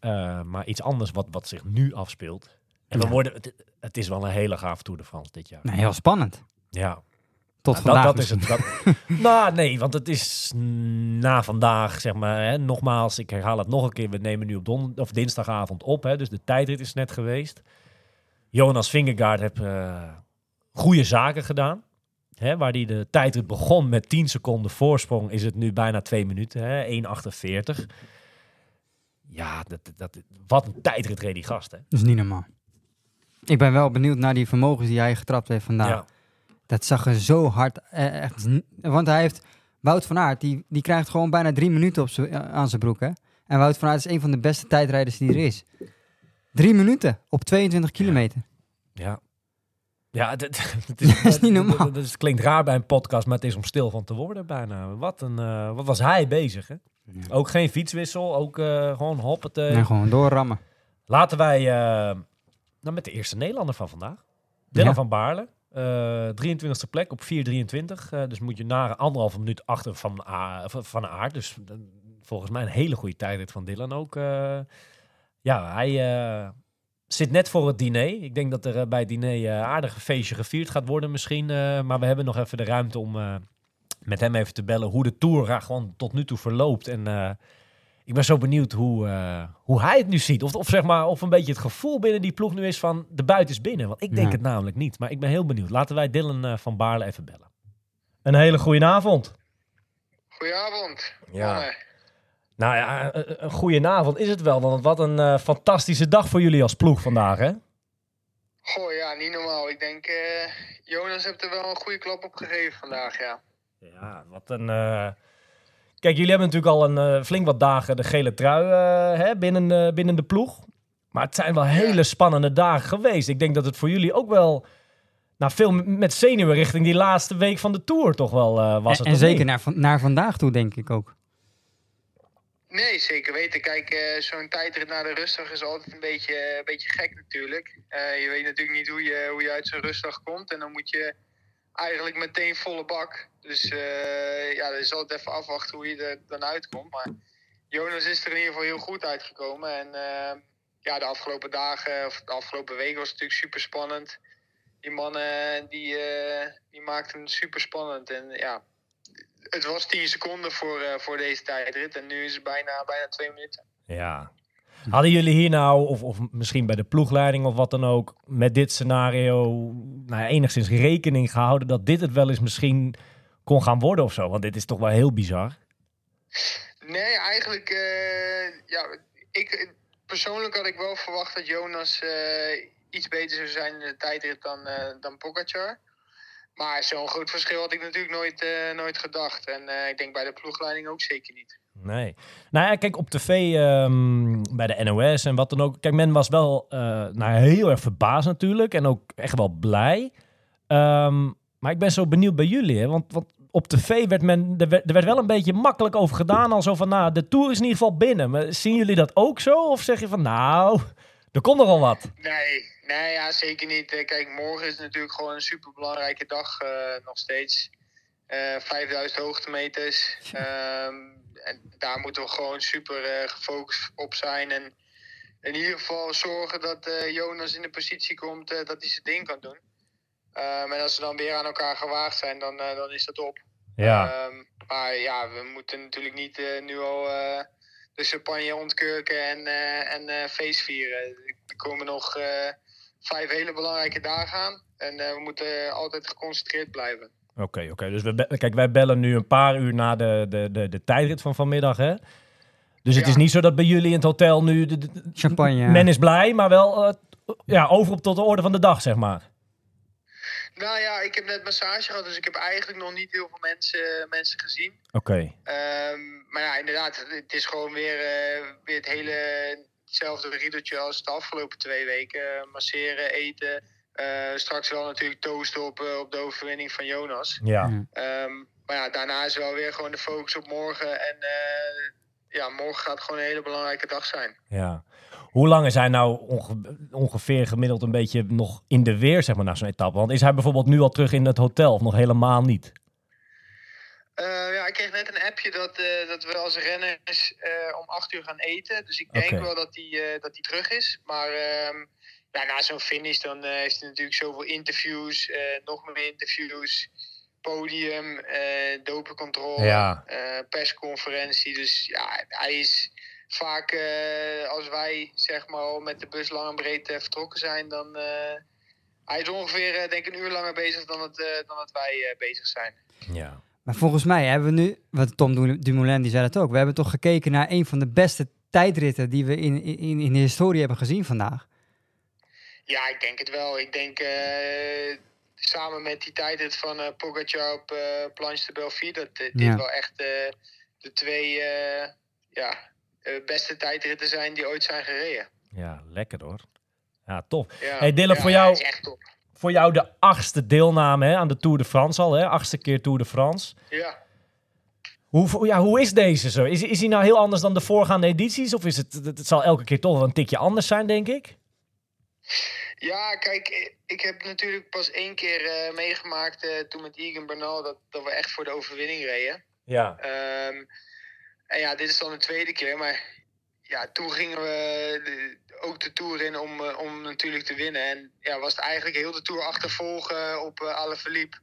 Eh, maar iets anders wat, wat zich nu afspeelt. En we worden, het, het is wel een hele gaaf Tour de France dit jaar. Nou, heel spannend. Ja, Tot Ja, vandaag dat, dat is misschien. het. Dat, nou, nee, want het is na vandaag, zeg maar, hè, nogmaals, ik herhaal het nog een keer. We nemen nu op don of dinsdagavond op, hè, dus de tijdrit is net geweest. Jonas Vingegaard heeft eh, goede zaken gedaan. Hè, waar hij de tijdrit begon met 10 seconden voorsprong, is het nu bijna 2 minuten, hè, 1,48. Ja, dat, dat, wat een tijdrit reed die gast, hè. Dat is niet normaal. Ik ben wel benieuwd naar die vermogens die hij getrapt heeft vandaag. Ja. Dat zag er zo hard eh, echt. n- Want hij heeft Wout van Aert, die, die krijgt gewoon bijna drie minuten op eh, aan zijn broek. Hè? En Wout van Aert is een van de beste tijdrijders die er is. Drie minuten op 22 kilometer. Ja. Ja, het Dat is niet normaal. Het klinkt raar bij een podcast, maar het is om stil van te worden bijna. Wat, een, eh, wat was hij bezig, hè? Ook geen fietswissel, ook eh, gewoon hoppete. En gewoon doorrammen. Laten wij uh, nou met de eerste Nederlander van vandaag. Dylan Ja. van Baarle. eh 23e plek op 4.23. eh dus moet je na anderhalve minuut achter van, van, Aard. Dus volgens mij een hele goede tijdrit van Dylan ook. eh. ja, hij eh, zit net voor het diner. Ik denk dat er eh, bij het diner eh, aardig een feestje gevierd gaat worden misschien. eh, maar we hebben nog even de ruimte om eh, met hem even te bellen hoe de Tour gewoon tot nu toe verloopt. En eh, ik ben zo benieuwd hoe, eh, hoe hij het nu ziet. Of, of zeg maar, of een beetje het gevoel binnen die ploeg nu is van de buiten is binnen. Want ik denk Ja. het namelijk niet. Maar ik ben heel benieuwd. Laten wij Dylan eh, van Baarle even bellen. Een hele goede avond. Goedenavond. Ja. Nou ja, een, een goede avond is het wel. Want wat een eh, fantastische dag voor jullie als ploeg vandaag, hè? Goh, ja, niet normaal. Ik denk, eh, Jonas heeft er wel een goede klap op gegeven vandaag, ja. Ja, wat een... eh, Kijk, jullie hebben natuurlijk al een eh, flink wat dagen de gele trui eh, hè, binnen, eh, binnen de ploeg. Maar het zijn wel hele spannende dagen geweest. Ik denk dat het voor jullie ook wel... Nou, veel met zenuwen richting die laatste week van de Tour toch wel eh, was En, het. en zeker niet? naar, naar vandaag toe, denk ik ook. Nee, zeker weten. Kijk, eh, zo'n tijdrit naar de rustdag is altijd een beetje, een beetje gek natuurlijk. Eh, je weet natuurlijk niet hoe je, hoe je uit zo'n rustdag komt. En dan moet je eigenlijk meteen volle bak. Dus eh, ja, dat is altijd even afwachten hoe je er dan uitkomt. Maar Jonas is er in ieder geval heel goed uitgekomen. En eh, ja, de afgelopen dagen, of de afgelopen weken was het natuurlijk super spannend. Die mannen die, eh, die maakten het super spannend. En ja, het was 10 seconden voor, eh, voor deze tijdrit. En nu is het bijna, bijna twee minuten. Ja. Hadden jullie hier nou, of, of misschien bij de ploegleiding of wat dan ook, met dit scenario nou ja, enigszins rekening gehouden dat dit het wel eens misschien kon gaan worden of zo? Want dit is toch wel heel bizar. Nee, eigenlijk, eh, ja, ik, persoonlijk had ik wel verwacht dat Jonas eh, iets beter zou zijn in de tijdrit dan, eh dan Pogacar. Maar zo'n groot verschil had ik natuurlijk nooit, eh, nooit gedacht. En eh, ik denk bij de ploegleiding ook zeker niet. Nee. Nou ja, kijk, op tv ehm, bij de NOS en wat dan ook. Kijk, men was wel eh, nou, heel erg verbaasd natuurlijk. En ook echt wel blij. Ehm, maar ik ben zo benieuwd bij jullie. Hè? Want, want op tv werd men, er werd, er werd wel een beetje makkelijk over gedaan. Al zo van, nou, de Tour is in ieder geval binnen. Maar zien jullie dat ook zo? Of zeg je van, nou, er komt nogal wat. Nee, nee ja, zeker niet. Eh, Kijk, morgen is natuurlijk gewoon een superbelangrijke dag eh, nog steeds. Eh 5000 hoogtemeters. Ehm, en daar moeten we gewoon super eh, gefocust op zijn. En in ieder geval zorgen dat eh, Jonas in de positie komt eh, dat hij zijn ding kan doen. Ehm, en als ze dan weer aan elkaar gewaagd zijn, dan, eh, dan is dat op. Ja, Ehm, maar ja, we moeten natuurlijk niet eh, nu al eh, de champagne ontkurken en, eh, en eh, feest vieren. Er komen nog eh, vijf hele belangrijke dagen aan. En eh, we moeten altijd geconcentreerd blijven. oké, oké. Dus we kijk, wij bellen nu een paar uur na de, de, de, de tijdrit van vanmiddag, hè? Dus het Ja. is niet zo dat bij jullie in het hotel nu... De, Champagne. Men is blij, maar wel eh, ja, over op tot de orde van de dag, zeg maar. Nou ja, ik heb net massage gehad, dus ik heb eigenlijk nog niet heel veel mensen, mensen gezien. Oké. Ehm, maar ja, inderdaad, het is gewoon weer, eh, weer het hele hetzelfde riedeltje als de afgelopen twee weken. Eh, masseren, eten. eh, straks wel natuurlijk toosten op, eh, op de overwinning van Jonas. Ja. Ehm, maar ja, daarna is wel weer gewoon de focus op morgen. En eh, ja, morgen gaat gewoon een hele belangrijke dag zijn. Ja. Hoe lang is hij nou onge- ongeveer gemiddeld een beetje nog in de weer, zeg maar, na zo'n etappe? Want is hij bijvoorbeeld nu al terug in het hotel of nog helemaal niet? Eh, ja, ik kreeg net een appje dat, eh, dat we als renners eh, om acht uur gaan eten. Dus ik denk wel dat hij eh, dat hij terug is. Maar ehm, ja, na zo'n finish dan is er natuurlijk zoveel interviews, nog meer interviews, podium, dopencontrole, Ja. persconferentie. Dus ja, hij is vaak als wij zeg maar al met de bus lang en breed vertrokken zijn, dan hij is ongeveer denk ik een uur langer bezig dan dat, dan dat wij bezig zijn. Ja. Maar volgens mij hebben we nu, wat Tom Du- Dumoulin die zei dat ook, we hebben toch gekeken naar een van de beste tijdritten die we in, in, in de historie hebben gezien vandaag. Ja, ik denk het wel. Ik denk eh, samen met die tijdrit van Pogacar op Planche de Belleville... dat dit Ja. wel echt eh, de twee eh, ja, beste tijdritten zijn die ooit zijn gereden. ja, lekker hoor. Ja, tof. Ja, Hey, Dylan, ja, voor jou- is echt top. Voor jou de achtste deelname hè, aan de Tour de France al, hè? achtste keer Tour de France. Ja. Hoe, ja, hoe is deze zo? Is, is hij nou heel anders dan de voorgaande edities? Of is het, het, zal elke keer toch wel een tikje anders zijn, denk ik? ja, kijk, eh, ik heb natuurlijk pas één keer eh, meegemaakt eh, toen met Egan Bernal... Dat, dat we echt voor de overwinning reden. Ja. Ehm, en ja, dit is dan de tweede keer. Maar ja, toen gingen we de- ook de Tour in om, eh, om natuurlijk te winnen. En ja, was het eigenlijk heel de Tour achtervolgen op uh, Alaphilippe.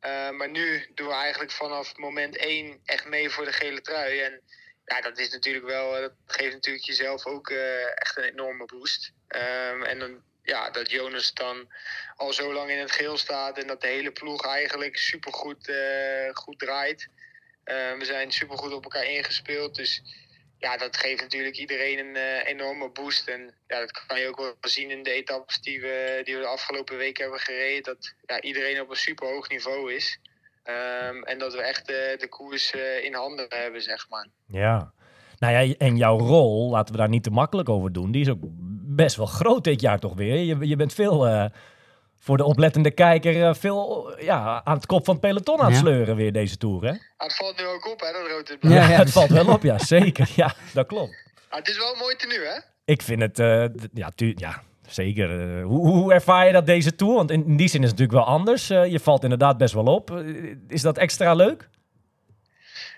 Eh, maar nu doen we eigenlijk vanaf moment één echt mee voor de gele trui. En ja, dat is natuurlijk wel, eh, dat geeft natuurlijk jezelf ook eh, echt een enorme boost. Ehm, en dan, ja, dat Jonas dan al zo lang in het geel staat en dat de hele ploeg eigenlijk supergoed eh goed draait. Eh, we zijn supergoed op elkaar ingespeeld. Dus ja, dat geeft natuurlijk iedereen een eh, enorme boost. En ja, dat kan je ook wel zien in de etappes die we, die we de afgelopen weken hebben gereden. Dat ja, iedereen op een super hoog niveau is. Ehm, en dat we echt eh, de koers eh, in handen hebben, zeg maar. Ja. Nou ja, en jouw rol, laten we daar niet te makkelijk over doen, die is ook best wel groot dit jaar toch weer. Je, je bent veel, eh, voor de oplettende kijker, eh, veel ja, aan het kop van het peloton aan het Ja. sleuren weer deze Tour, hè? Ah, het valt nu ook op, hè, dat rood Ja. Ja, het valt wel op, ja, zeker. Ja, dat klopt. Ah, het is wel een mooi tenue, hè? Ik vind het, eh, ja, tu- ja, zeker. Eh, hoe, hoe ervaar je dat deze Tour? Want in, in die zin is het natuurlijk wel anders. Eh, je valt inderdaad best wel op. Is dat extra leuk?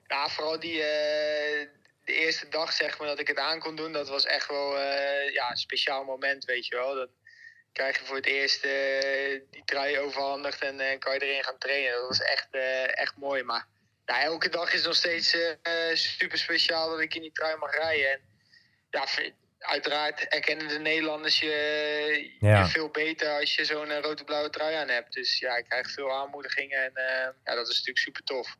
Ja, vooral die eh, de eerste dag zeg maar dat ik het aan kon doen, dat was echt wel eh, ja, een speciaal moment, weet je wel. Dan krijg je voor het eerst eh, die trui overhandigd en eh, kan je erin gaan trainen. Dat was echt, eh, echt mooi. Maar elke dag is nog steeds super speciaal dat ik in die trui mag rijden. En ja, uiteraard erkennen de Nederlanders je, Ja. je veel beter als je zo'n rode-blauwe trui aan hebt. Dus ja, ik krijg veel aanmoedigingen en ja, dat is natuurlijk super tof.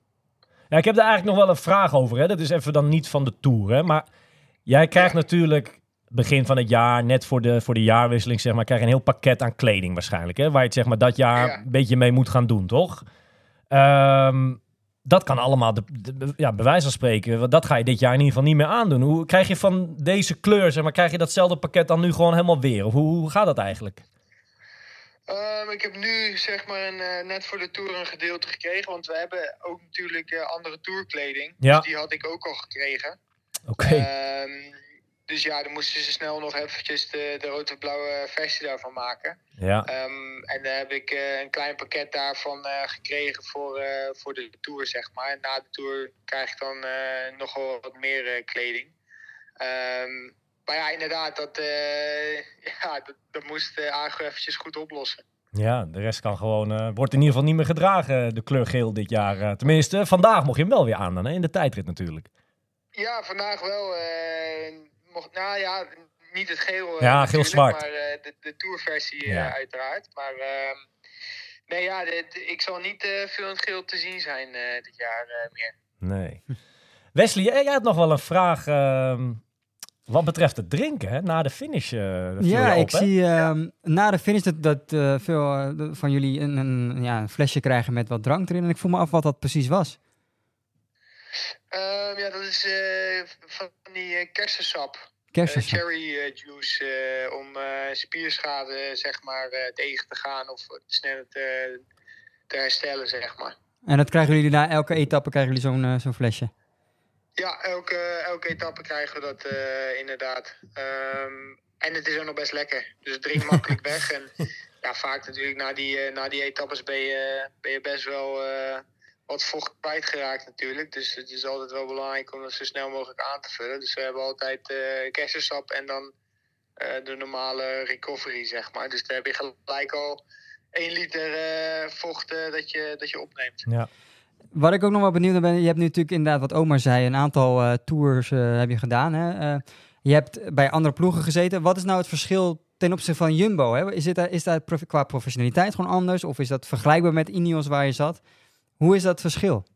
Ja, ik heb daar eigenlijk nog wel een vraag over. Hè? Dat is even dan niet van de Tour. Hè? Maar jij krijgt natuurlijk begin van het jaar, net voor de, voor de jaarwisseling, zeg maar, krijg je een heel pakket aan kleding waarschijnlijk. Hè? Waar je het zeg maar, dat jaar Ja. een beetje mee moet gaan doen, toch? Ehm, dat kan allemaal, de, de- ja, bij wijze van spreken, want dat ga je dit jaar in ieder geval niet meer aandoen. Hoe krijg je van deze kleur, zeg maar, krijg je datzelfde pakket dan nu gewoon helemaal weer? Of hoe, hoe gaat dat eigenlijk? Ehm, ik heb nu zeg maar een, eh, net voor de tour een gedeelte gekregen. Want we hebben ook natuurlijk eh, andere tourkleding. Ja. Dus die had ik ook al gekregen. Oké. Ehm, dus ja, dan moesten ze snel nog eventjes de, de rood-blauwe versie daarvan maken. ja. Ehm, en dan heb ik eh, een klein pakket daarvan eh, gekregen voor, eh, voor de tour, zeg maar. En na de tour krijg ik dan nogal wat meer kleding. Ehm, maar ja, inderdaad, dat, ja, dat, dat moest uh, Agro eventjes goed oplossen. Ja, de rest kan gewoon, wordt in ieder geval niet meer gedragen, de kleur geel dit jaar. tenminste, vandaag mocht je hem wel weer aan hè? in de tijdrit natuurlijk. Ja, vandaag wel. Mocht, nou ja, niet het geel. eh, Ja, geel-zwart. Maar eh, de, de tourversie eh, Ja. uiteraard. Maar ehm, nee, ja, de- de- ik zal niet eh, veel in het geel te zien zijn eh, dit jaar eh, meer. Nee. Wesley, jij jij had nog wel een vraag ehm, wat betreft het drinken, hè? na de finish. eh, Ja, op, ik hè? zie ehm, na de finish dat, dat eh, veel van jullie een, een, ja, een flesje krijgen met wat drank erin. En ik voel me af wat dat precies was. Ehm, ja, dat is eh, van die eh, kersensap. Kersensap. cherry juice om spierschade zeg maar tegen te gaan of sneller te, te herstellen zeg maar. En dat krijgen jullie na elke etappe krijgen jullie zo'n zo'n flesje. Ja, elke, elke etappe krijgen we dat inderdaad. Ehm, en het is ook nog best lekker. Dus het drinkt makkelijk weg. En ja, vaak natuurlijk na die, na die etappes ben je, ben je best wel wat vocht kwijtgeraakt natuurlijk. Dus het is altijd wel belangrijk om dat zo snel mogelijk aan te vullen. Dus we hebben altijd eh kersensap en dan eh, de normale recovery, zeg maar. Dus daar heb je gelijk al 1 liter eh, vocht eh, dat, je, dat je opneemt. Ja. Wat ik ook nog wel benieuwd naar ben, je hebt nu natuurlijk inderdaad wat Omar zei, een aantal eh, tours eh, heb je gedaan. Hè? Eh, je hebt bij andere ploegen gezeten. Wat is nou het verschil ten opzichte van Jumbo? Hè? Is, dit, is dat prof- qua professionaliteit gewoon anders? Of is dat vergelijkbaar met Ineos waar je zat? Hoe is dat verschil?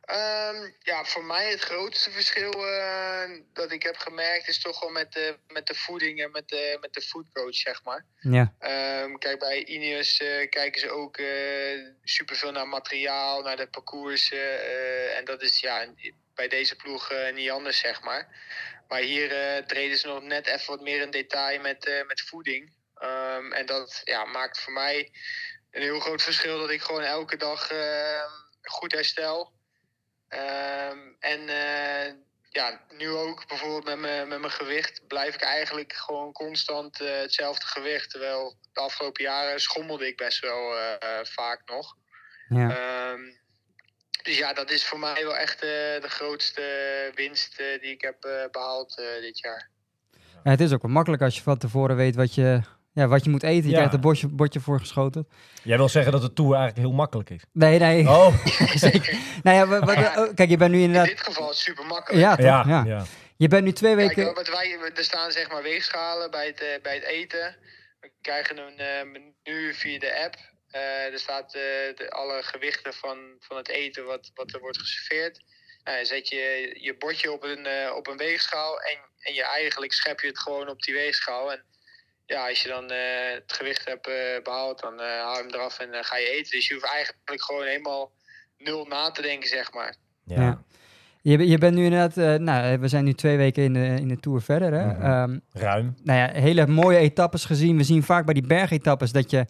Ehm, ja, voor mij het grootste verschil eh, dat ik heb gemerkt is toch wel met de, met de voeding en met de, met de foodcoach, zeg maar. Ja, Ehm, kijk, bij Ineos eh, kijken ze ook eh superveel naar materiaal, naar de parcoursen. en dat is ja, bij deze ploeg niet anders, zeg maar. Maar hier treden ze nog net even wat meer in detail met, met voeding. Ehm, en dat ja, maakt voor mij een heel groot verschil dat ik gewoon elke dag eh, goed herstel. Ehm, en eh, ja, nu ook bijvoorbeeld met mijn, met mijn gewicht blijf ik eigenlijk gewoon constant eh, hetzelfde gewicht. Terwijl de afgelopen jaren schommelde ik best wel eh, vaak nog. ja. Ehm, dus ja, dat is voor mij wel echt de grootste winst die ik heb eh, behaald eh, dit jaar. Ja, het is ook wel makkelijk als je van tevoren weet wat je, ja, wat je moet eten. Je Ja. krijgt een bordje, bordje voor geschoten. Jij wil zeggen dat de Tour eigenlijk heel makkelijk is. Nee, nee. Oh, Zeker. Nou ja, wat, wat- oh, kijk, je bent nu In inderdaad... dit geval is het super makkelijk. Ja, toch? ja, Ja. ja. Je bent nu twee Kijk, weken... wat wij, er staan zeg maar weegschalen bij het, eh, bij het eten. We krijgen een eh, menu via de app. Eh, er staat eh, de, alle gewichten van, van het eten wat, wat er wordt geserveerd. Nou, zet je je bordje op een, eh, op een weegschaal en, en je eigenlijk schep je het gewoon op die weegschaal. En ja, als je dan eh, het gewicht hebt eh, behaald, dan eh, haal je hem eraf en ga je eten. Dus je hoeft eigenlijk gewoon helemaal nul na te denken, zeg maar. Ja. Ja. Je, je bent nu inderdaad... eh, nou, we zijn nu twee weken in de, in de Tour verder. Hè? Mhm. Ehm, Ruim. nou ja, hele mooie etappes gezien. We zien vaak bij die bergetappes dat je...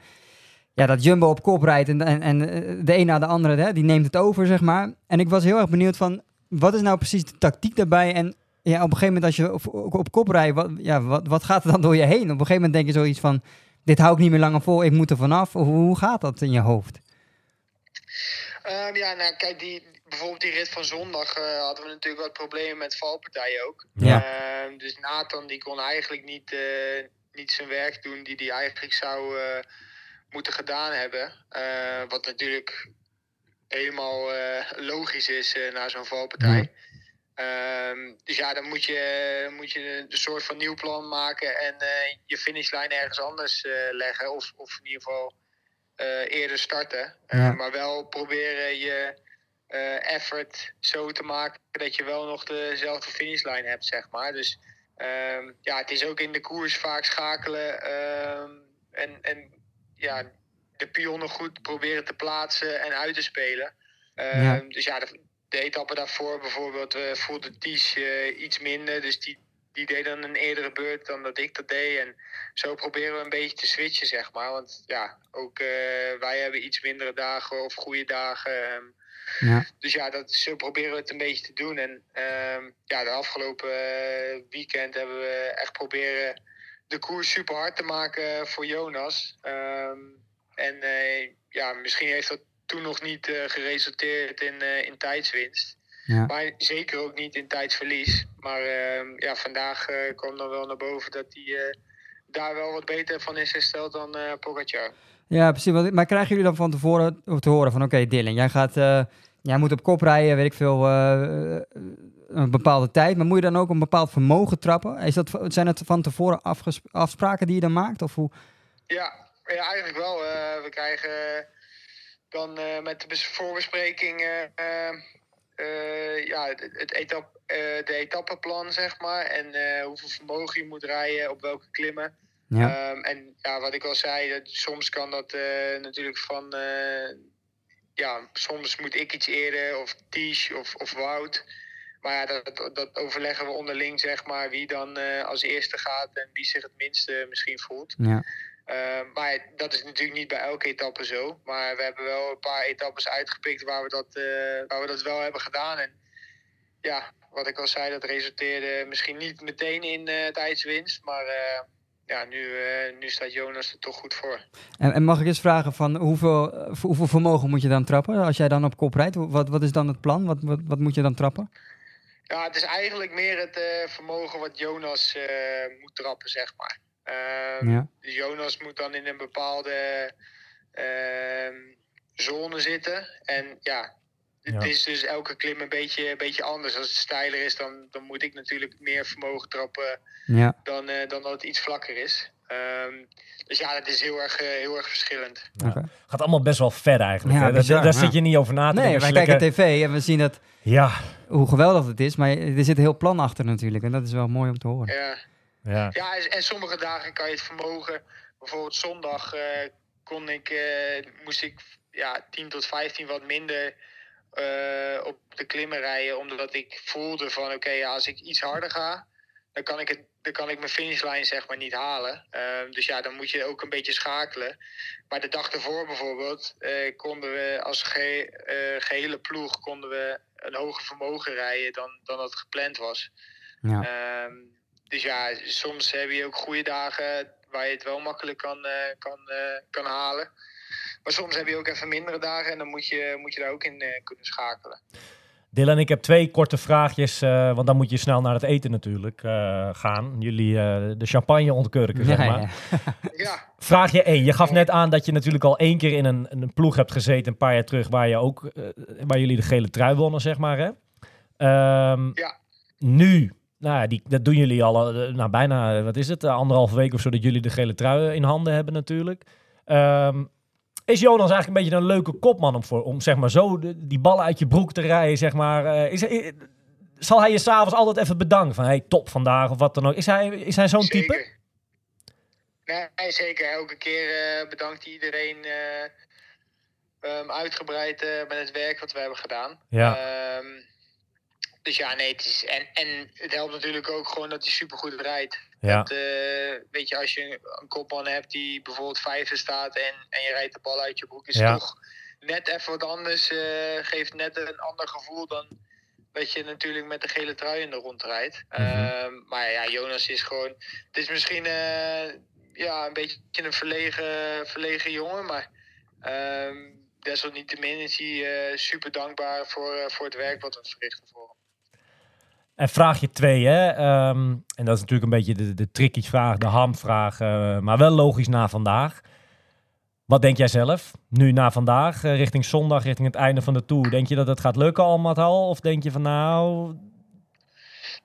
Ja, dat Jumbo op kop rijdt en, en, en de een na de andere, hè, die neemt het over, zeg maar. En ik was heel erg benieuwd van, wat is nou precies de tactiek daarbij? En ja, op een gegeven moment als je op, op kop rijdt, wat, ja, wat, wat gaat er dan door je heen? Op een gegeven moment denk je zoiets van, dit hou ik niet meer langer vol, ik moet er vanaf. Of hoe gaat dat in je hoofd? Ehm, ja, nou kijk, die, bijvoorbeeld die rit van zondag eh, hadden we natuurlijk wat problemen met valpartijen ook. Ja. Ehm, dus Nathan die kon eigenlijk niet, eh, niet zijn werk doen die hij eigenlijk zou eh, moeten gedaan hebben. Eh, wat natuurlijk helemaal eh, logisch is na zo'n valpartij. Ehm, dus ja, dan moet je, moet je een soort van nieuw plan maken en eh, je finishlijn ergens anders eh, leggen. Of, of in ieder geval eh, eerder starten. Ja. Maar wel proberen je effort zo te maken dat je wel nog dezelfde finishlijn hebt, zeg maar. Dus Ehm, ja, het is ook in de koers vaak schakelen ehm, en, en ja, de pionnen goed proberen te plaatsen en uit te spelen. Ja. Dus ja, de, de etappe daarvoor bijvoorbeeld eh, voelde Ties eh, iets minder. Dus die, die deed dan een eerdere beurt dan dat ik dat deed. En zo proberen we een beetje te switchen, zeg maar. Want ja, ook eh, wij hebben iets mindere dagen of goede dagen. ehm. Ja. Dus ja, dat, zo proberen we het een beetje te doen. En ehm, ja, de afgelopen weekend hebben we echt proberen de koers super hard te maken voor Jonas. Ehm, en ja, misschien heeft dat toen nog niet eh, geresulteerd in, eh, in tijdswinst. Ja. Maar zeker ook niet in tijdsverlies. Maar ehm, ja, vandaag eh, kwam dan wel naar boven dat hij daar wel wat beter van is hersteld dan Pogacar. Ja, precies. Maar krijgen jullie dan van tevoren te horen van... Oké, Dylan, jij, gaat, jij moet op kop rijden, weet ik veel, een bepaalde tijd. Maar moet je dan ook een bepaald vermogen trappen? Is dat, zijn het van tevoren afspraken die je dan maakt? Of hoe? Ja, ja eigenlijk wel. We krijgen dan eh, met de bes- voorbespreking eh, eh, ja, het, etap, de etappeplan, zeg maar. En hoeveel vermogen je moet rijden, op welke klimmen. Ja. Ehm, en ja, wat ik al zei, dat, soms kan dat natuurlijk van... ja, soms moet ik iets eerder, of Tish of, of Wout. Maar ja, dat, dat overleggen we onderling, zeg maar, wie dan als eerste gaat en wie zich het minste misschien voelt. ja. Uh, maar dat is natuurlijk niet bij elke etappe zo. Maar we hebben wel een paar etappes uitgepikt waar we dat, eh, waar we dat wel hebben gedaan. En ja, wat ik al zei, dat resulteerde misschien niet meteen in eh tijdswinst. Maar eh, ja, nu, eh, nu staat Jonas er toch goed voor. En, en mag ik eens vragen van hoeveel, eh, hoeveel vermogen moet je dan trappen? Als jij dan op kop rijdt, wat, wat is dan het plan? Wat, wat, wat moet je dan trappen? Ja, het is eigenlijk meer het eh, vermogen wat Jonas eh, moet trappen, zeg maar. Ehm, Ja. Jonas moet dan in een bepaalde ehm, zone zitten. En ja, het Ja. is dus elke klim een beetje, een beetje anders. Als het steiler is, dan, dan moet ik natuurlijk meer vermogen trappen Ja. dan, eh, dan dat het iets vlakker is. Ehm, dus ja, dat is heel erg, eh, heel erg verschillend. Ja. Oké. Gaat allemaal best wel ver eigenlijk. Ja, hè? Daar- bizar, daar ja. zit je niet over na te Nee, denken. wij Als je kijken tv en we zien dat, Ja, hoe geweldig het is. Maar er zit een heel plan achter natuurlijk. En dat is wel mooi om te horen. Ja. Ja. Ja, en, en sommige dagen kan je het vermogen. Bijvoorbeeld zondag eh, kon ik, eh, moest ik ja, 10 tot 15 wat minder eh, op de klimmen rijden. Omdat ik voelde van oké, ja, als ik iets harder ga, dan kan ik, het, dan kan ik mijn finishlijn zeg maar niet halen. Ehm, dus ja, dan moet je ook een beetje schakelen. Maar de dag ervoor bijvoorbeeld eh, konden we als ge- eh, gehele ploeg konden we een hoger vermogen rijden dan, dan dat gepland was. Ja. Ehm, dus ja, soms heb je ook goede dagen waar je het wel makkelijk kan, eh, kan, eh, kan halen. Maar soms heb je ook even mindere dagen en dan moet je, moet je daar ook in eh, kunnen schakelen. Dylan, ik heb twee korte vraagjes, eh, want dan moet je snel naar het eten natuurlijk eh, gaan. Jullie eh, de champagne ontkurken, zeg maar. ja. Ja, Vraagje 1. Je gaf net aan dat je natuurlijk al één keer in een, een ploeg hebt gezeten, een paar jaar terug, waar, je ook, waar jullie de gele trui wonnen, zeg maar. Hè? Ehm, Ja. Nu, nou, ja, die, dat doen jullie al eh, nou, bijna, eh, wat is het, eh, anderhalve week of zo, dat jullie de gele trui in handen hebben natuurlijk. Ehm, is Jonas eigenlijk een beetje een leuke kopman om, voor, om zeg maar zo de- die ballen uit je broek te rijden, zeg maar. is, zal hij je s'avonds altijd even bedanken van, hey, top vandaag of wat dan ook. Is hij, is hij zo'n type? Nee, zeker. Elke keer bedankt iedereen eh, ehm, uitgebreid met het werk wat we hebben gedaan. Ja. Ehm, dus ja, nee, het is, en, en het helpt natuurlijk ook gewoon dat hij supergoed rijdt. Ja. Dat, eh, weet je, als je een, een kopman hebt die bijvoorbeeld vijfde staat en, en je rijdt de bal uit je broek, is Ja. toch net even wat anders. eh, geeft net een ander gevoel dan dat je natuurlijk met de gele trui in de rond rijdt. Mhm. Ehm, maar ja, Jonas is gewoon. Het is misschien eh, ja, een beetje een verlegen, verlegen jongen, maar. ehm desalniettemin is hij super dankbaar voor, voor het werk wat we verrichten voor hem. En vraagje twee, hè? ehm, en dat is natuurlijk een beetje de, de tricky vraag, de hamvraag, eh, maar wel logisch na vandaag. Wat denk jij zelf, nu na vandaag, eh, richting zondag, richting het einde van de Tour? Denk je dat het gaat lukken allemaal al? Of denk je van nou,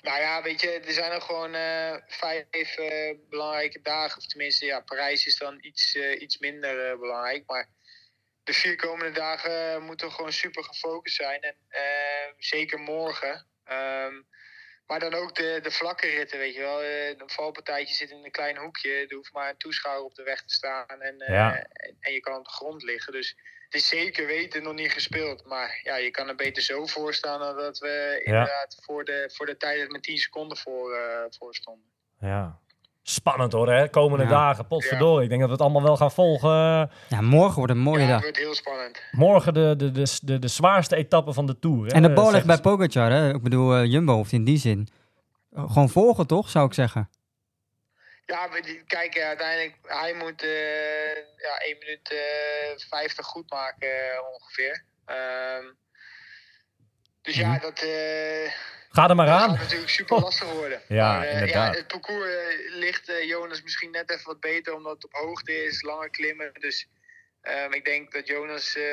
Nou ja, weet je, er zijn nog gewoon eh, vijf belangrijke dagen. Of tenminste, ja, Parijs is dan iets, iets minder belangrijk. Maar de vier komende dagen moeten gewoon super gefocust zijn. En zeker morgen. Ehm, Maar dan ook de, de vlakke ritten, weet je wel. Eh, Een valpartijtje zit in een klein hoekje. Er hoeft maar een toeschouwer op de weg te staan. En, eh, Ja. en, en je kan op de grond liggen. Dus het is zeker weten nog niet gespeeld. Maar ja, je kan er beter zo voor staan dan dat we inderdaad voor de, voor de tijd met 10 seconden voor, eh, voor stonden. Ja. Spannend hoor, hè? Komende Ja. dagen. Potverdorie. Ik denk dat we het allemaal wel gaan volgen. Ja, morgen wordt een mooie ja, het dag. wordt heel spannend. Morgen de, de, de, de, de zwaarste etappe van de Tour. Hè? En de bal ligt bij. Pogacar, hè? Ik bedoel, eh, Jumbo hoeft in die zin. Gewoon volgen, toch, zou ik zeggen. Ja, kijk, eh, uiteindelijk, hij moet eh, ja, 1 minuut eh 50 goed maken ongeveer. Ehm, dus ja, dat, eh, Ga er maar dat aan. gaat natuurlijk super lastig worden. Ja, maar, eh, inderdaad. Ja, het parcours eh, ligt eh, Jonas misschien net even wat beter, omdat het op hoogte is, langer klimmen. Dus ehm, ik denk dat Jonas eh,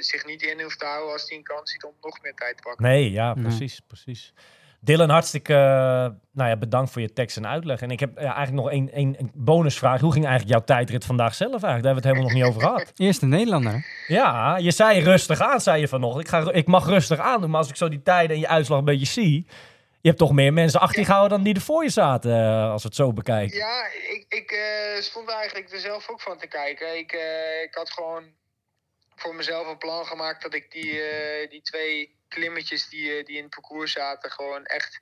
zich niet in hoeft te houden als hij een kans ziet om nog meer tijd te pakken. Nee, ja, precies, precies. Dylan, hartstikke eh, nou ja, bedankt voor je tekst en uitleg. En ik heb ja, eigenlijk nog één, één, een bonusvraag. Hoe ging eigenlijk jouw tijdrit vandaag zelf eigenlijk? Daar hebben we het helemaal nog niet over gehad. Eerste Nederlander. Ja, je zei rustig aan, zei je vanochtend. Ik, ga, ik mag rustig aan doen, maar als ik zo die tijden en je uitslag een beetje zie... Je hebt toch meer mensen achter je gehouden dan die er voor je zaten, eh, als we het zo bekijken. Ja, ik, ik eh, stond eigenlijk er zelf ook van te kijken. Ik, eh, ik had gewoon voor mezelf een plan gemaakt dat ik die, die twee klimmetjes die, eh, die in het parcours zaten gewoon echt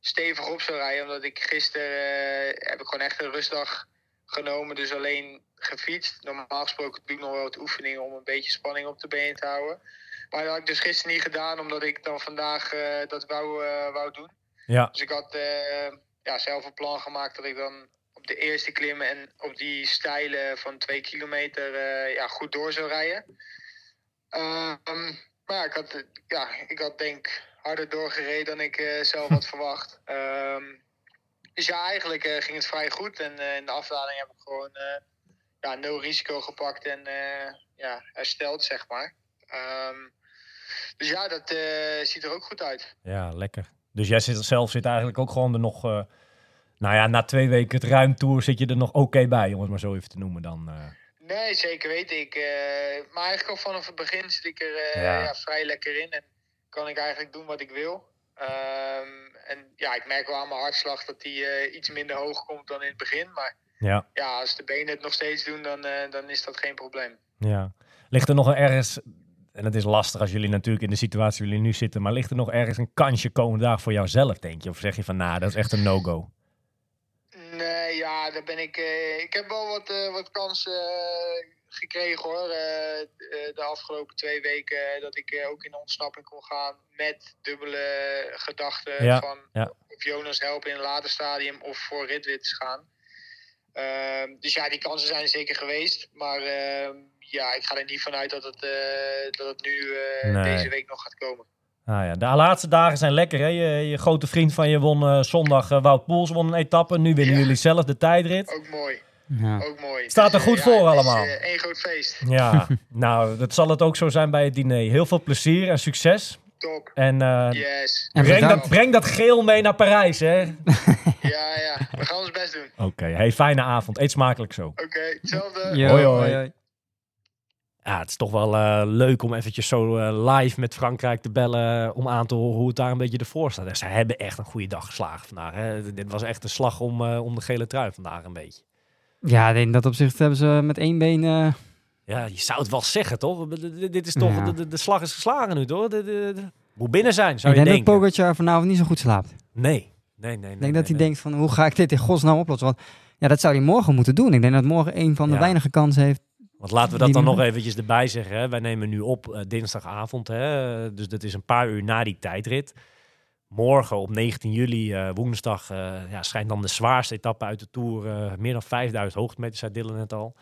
stevig op zou rijden. Omdat ik gisteren eh, heb ik gewoon echt een rustdag genomen, dus alleen gefietst. Normaal gesproken doe ik nog wel wat oefeningen om een beetje spanning op de benen te houden. Maar dat had ik dus gisteren niet gedaan, omdat ik dan vandaag eh, dat wou, wou doen. Ja, Dus ik had ja, zelf een plan gemaakt dat ik dan op de eerste klim en op die steile van twee kilometer ja, goed door zou rijden. Ehm, maar ik had, ja, ik had denk harder doorgereden dan ik eh, zelf had verwacht. Ehm, dus ja, eigenlijk eh, ging het vrij goed. En eh, in de afdaling heb ik gewoon ja, nul risico gepakt en ja, hersteld, zeg maar. Ehm, dus ja, dat ziet er ook goed uit. ja, lekker. Dus jij zit, zelf zit eigenlijk ook gewoon er nog... nou ja, na twee weken het ruimtour zit je er nog oké bij, om het maar zo even te noemen dan. Nee, zeker weet ik. eh, maar eigenlijk al vanaf het begin zit ik er eh, Ja. ja. vrij lekker in. En kan ik eigenlijk doen wat ik wil. Ehm, en ja, ik merk wel aan mijn hartslag dat die eh, iets minder hoog komt dan in het begin. Maar ja, ja, als de benen het nog steeds doen, dan, dan is dat geen probleem. ja. Ligt er nog een ergens... En het is lastig als jullie natuurlijk in de situatie waar jullie nu zitten. Maar ligt er nog ergens een kansje komende dag voor jouzelf, denk je? Of zeg je van, nou, dat is echt een no-go? Nee, ja, daar ben ik. eh, ik heb wel wat, eh, wat kansen eh, gekregen hoor. de afgelopen twee weken dat ik ook in de ontsnapping kon gaan met dubbele gedachten Ja, van ja. of Jonas helpen in een later stadium of voor ritwits gaan. Ehm, dus ja, die kansen zijn er zeker geweest. Maar ehm, ja, ik ga er niet vanuit dat het, dat het nu Nee. deze week nog gaat komen. Nou ja, de laatste dagen zijn lekker. Hè? Je, je grote vriend van je won eh, zondag, eh, Wout Poels, won een etappe. Nu winnen Ja. jullie zelf de tijdrit. Ook mooi, Ja. ook mooi. Staat er Dus, goed eh, voor het is, allemaal. eh, één groot feest. Ja, nou, dat zal het ook zo zijn bij het diner. Heel veel plezier en succes. Top. En eh, Yes. En breng, dat, breng dat geel mee naar Parijs, hè? Ja, ja. We gaan ons best doen. Oké, hey, fijne avond. Eet smakelijk zo. Oké, hetzelfde. Yo, hoi, hoi. Ja, het is toch wel eh, leuk om eventjes zo eh, live met Frankrijk te bellen... eh, om aan te horen hoe het daar een beetje ervoor staat. En ze hebben echt een goede dag geslagen vandaag. Hè? Dit was echt een slag om, om de gele trui vandaag een beetje. Ja, in dat opzicht hebben ze met één been... Ja, je zou het wel zeggen, toch? D- Dit is toch, Ja. de, de, slag is geslagen nu, toch? Moet binnen zijn, ik zou je denk dat denken. Pogacar vanavond niet zo goed slaapt. Nee, nee, nee. nee Ik denk dat hij nee. denkt van, hoe ga ik dit in godsnaam oplossen? Want ja, dat zou hij morgen moeten doen. Ik denk dat morgen een van de Ja. weinige kansen heeft. Want laten we dat dan nog eventjes erbij zeggen. Hè? Wij nemen nu op eh, dinsdagavond. Hè? Dus dat is een paar uur na die tijdrit. Morgen op 19 juli, eh, woensdag, eh, ja, schijnt dan de zwaarste etappe uit de Tour. meer dan 5000 hoogtemeters, zei Dylan net al.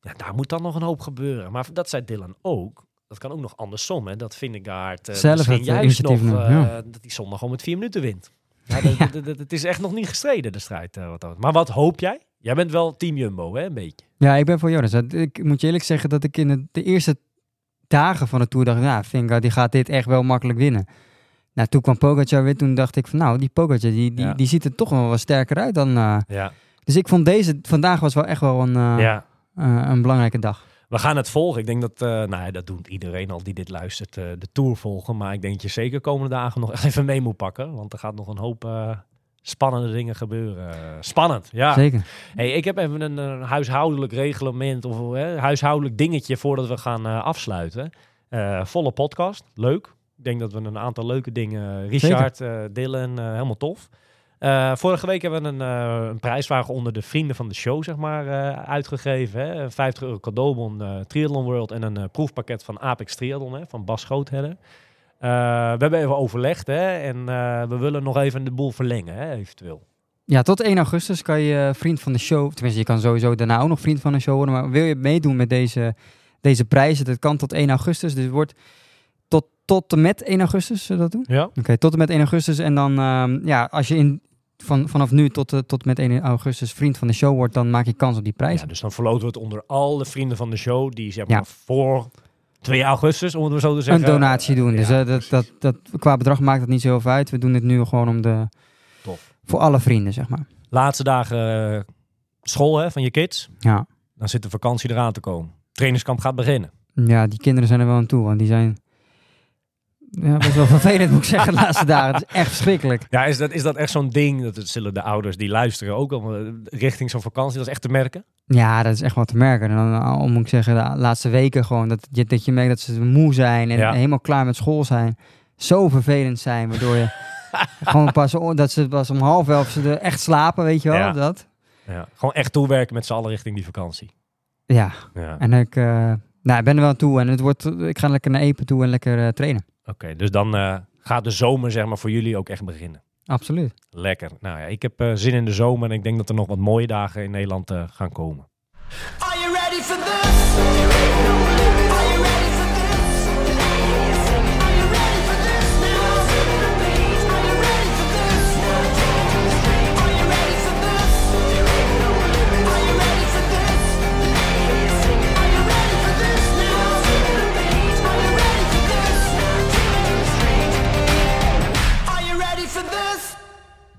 Ja, daar moet dan nog een hoop gebeuren. Maar dat zei Dylan ook. Dat kan ook nog andersom. Hè? Dat Vingegaard uh, Zelf misschien het, juist nog, ja. dat hij zondag gewoon met vier minuten wint. Ja, Het is echt nog niet gestreden, de strijd. wat. Maar wat hoop jij? Jij bent wel team Jumbo, hè? Een beetje. Ja, ik ben voor Jonas. Ik moet je eerlijk zeggen dat ik in de, de eerste dagen van de Tour dacht, ja, Vinga die gaat dit echt wel makkelijk winnen. Nou, toen kwam Pogacar weer, toen dacht ik van nou, die Pogacar die, die, Ja. die ziet er toch wel wat sterker uit dan... eh, Ja. dus ik vond deze, vandaag was wel echt wel een, eh, ja. eh, een belangrijke dag. We gaan het volgen. Ik denk dat, eh, nou ja, dat doet iedereen al die dit luistert, de Tour volgen. Maar ik denk dat je zeker komende dagen nog even mee moet pakken. Want er gaat nog een hoop spannende dingen gebeuren. Spannend, ja. Zeker. Hey, ik heb even een, een huishoudelijk reglement of eh, huishoudelijk dingetje voordat we gaan eh, afsluiten. Eh, volle podcast, leuk. Ik denk dat we een aantal leuke dingen, Richard, eh, Dylan, eh, helemaal tof. Vorige week hebben we een, een prijsvraag onder de vrienden van de show zeg maar, uitgegeven. Hè? Een 50 euro cadeaubon Triathlon World en een proefpakket van Apex Triathlon hè? van Bas Schoothedder. Eh, we hebben even overlegd hè? en eh, we willen nog even de boel verlengen hè? eventueel. Ja, tot 1 augustus kan je vriend van de show, tenminste je kan sowieso daarna ook nog vriend van de show worden, maar wil je meedoen met deze, deze prijzen, dat kan tot 1 augustus, dus het wordt tot, tot en met 1 augustus, dat doen? Ja? Oké, tot en met 1 augustus en dan, ehm, ja, als je in, van, vanaf nu tot, eh, tot met 1 augustus vriend van de show wordt, dan maak je kans op die prijs. Ja, dus dan verloten we het onder alle vrienden van de show die zeg Ja. maar voor 2 augustus, om het maar zo te een zeggen. donatie doen. Dus Ja, eh, dat, dat, dat, qua bedrag maakt het niet zo heel veel uit. We doen dit nu gewoon om de, Tof. voor alle vrienden, zeg maar. Laatste dagen eh, school hè, van je kids. Ja. Dan zit de vakantie eraan te komen. Trainingskamp gaat beginnen. Ja, die kinderen zijn er wel aan toe, want die zijn ja, best wel vervelend, moet ik zeggen, de laatste dagen. Het is echt verschrikkelijk. Ja, is dat, is dat echt zo'n ding? Dat het zullen de ouders die luisteren ook al eh, richting zo'n vakantie. Dat is echt te merken. Ja, dat is echt wat te merken. En dan al moet ik zeggen, de laatste weken gewoon, dat je, dat je merkt dat ze moe zijn en Ja. helemaal klaar met school zijn. Zo vervelend zijn, waardoor je gewoon pas, dat ze pas om half elf ze echt slapen, weet je wel, Ja. dat. Ja. Gewoon echt toewerken met z'n allen richting die vakantie. Ja, Ja. en ik, eh, nou, ik ben er wel aan toe en het wordt, ik ga lekker naar Epen toe en lekker eh, trainen. Oké, dus dan eh, gaat de zomer zeg maar voor jullie ook echt beginnen. Absoluut. Lekker. Nou ja, ik heb eh, zin in de zomer en ik denk dat er nog wat mooie dagen in Nederland eh, gaan komen. Are you ready for this?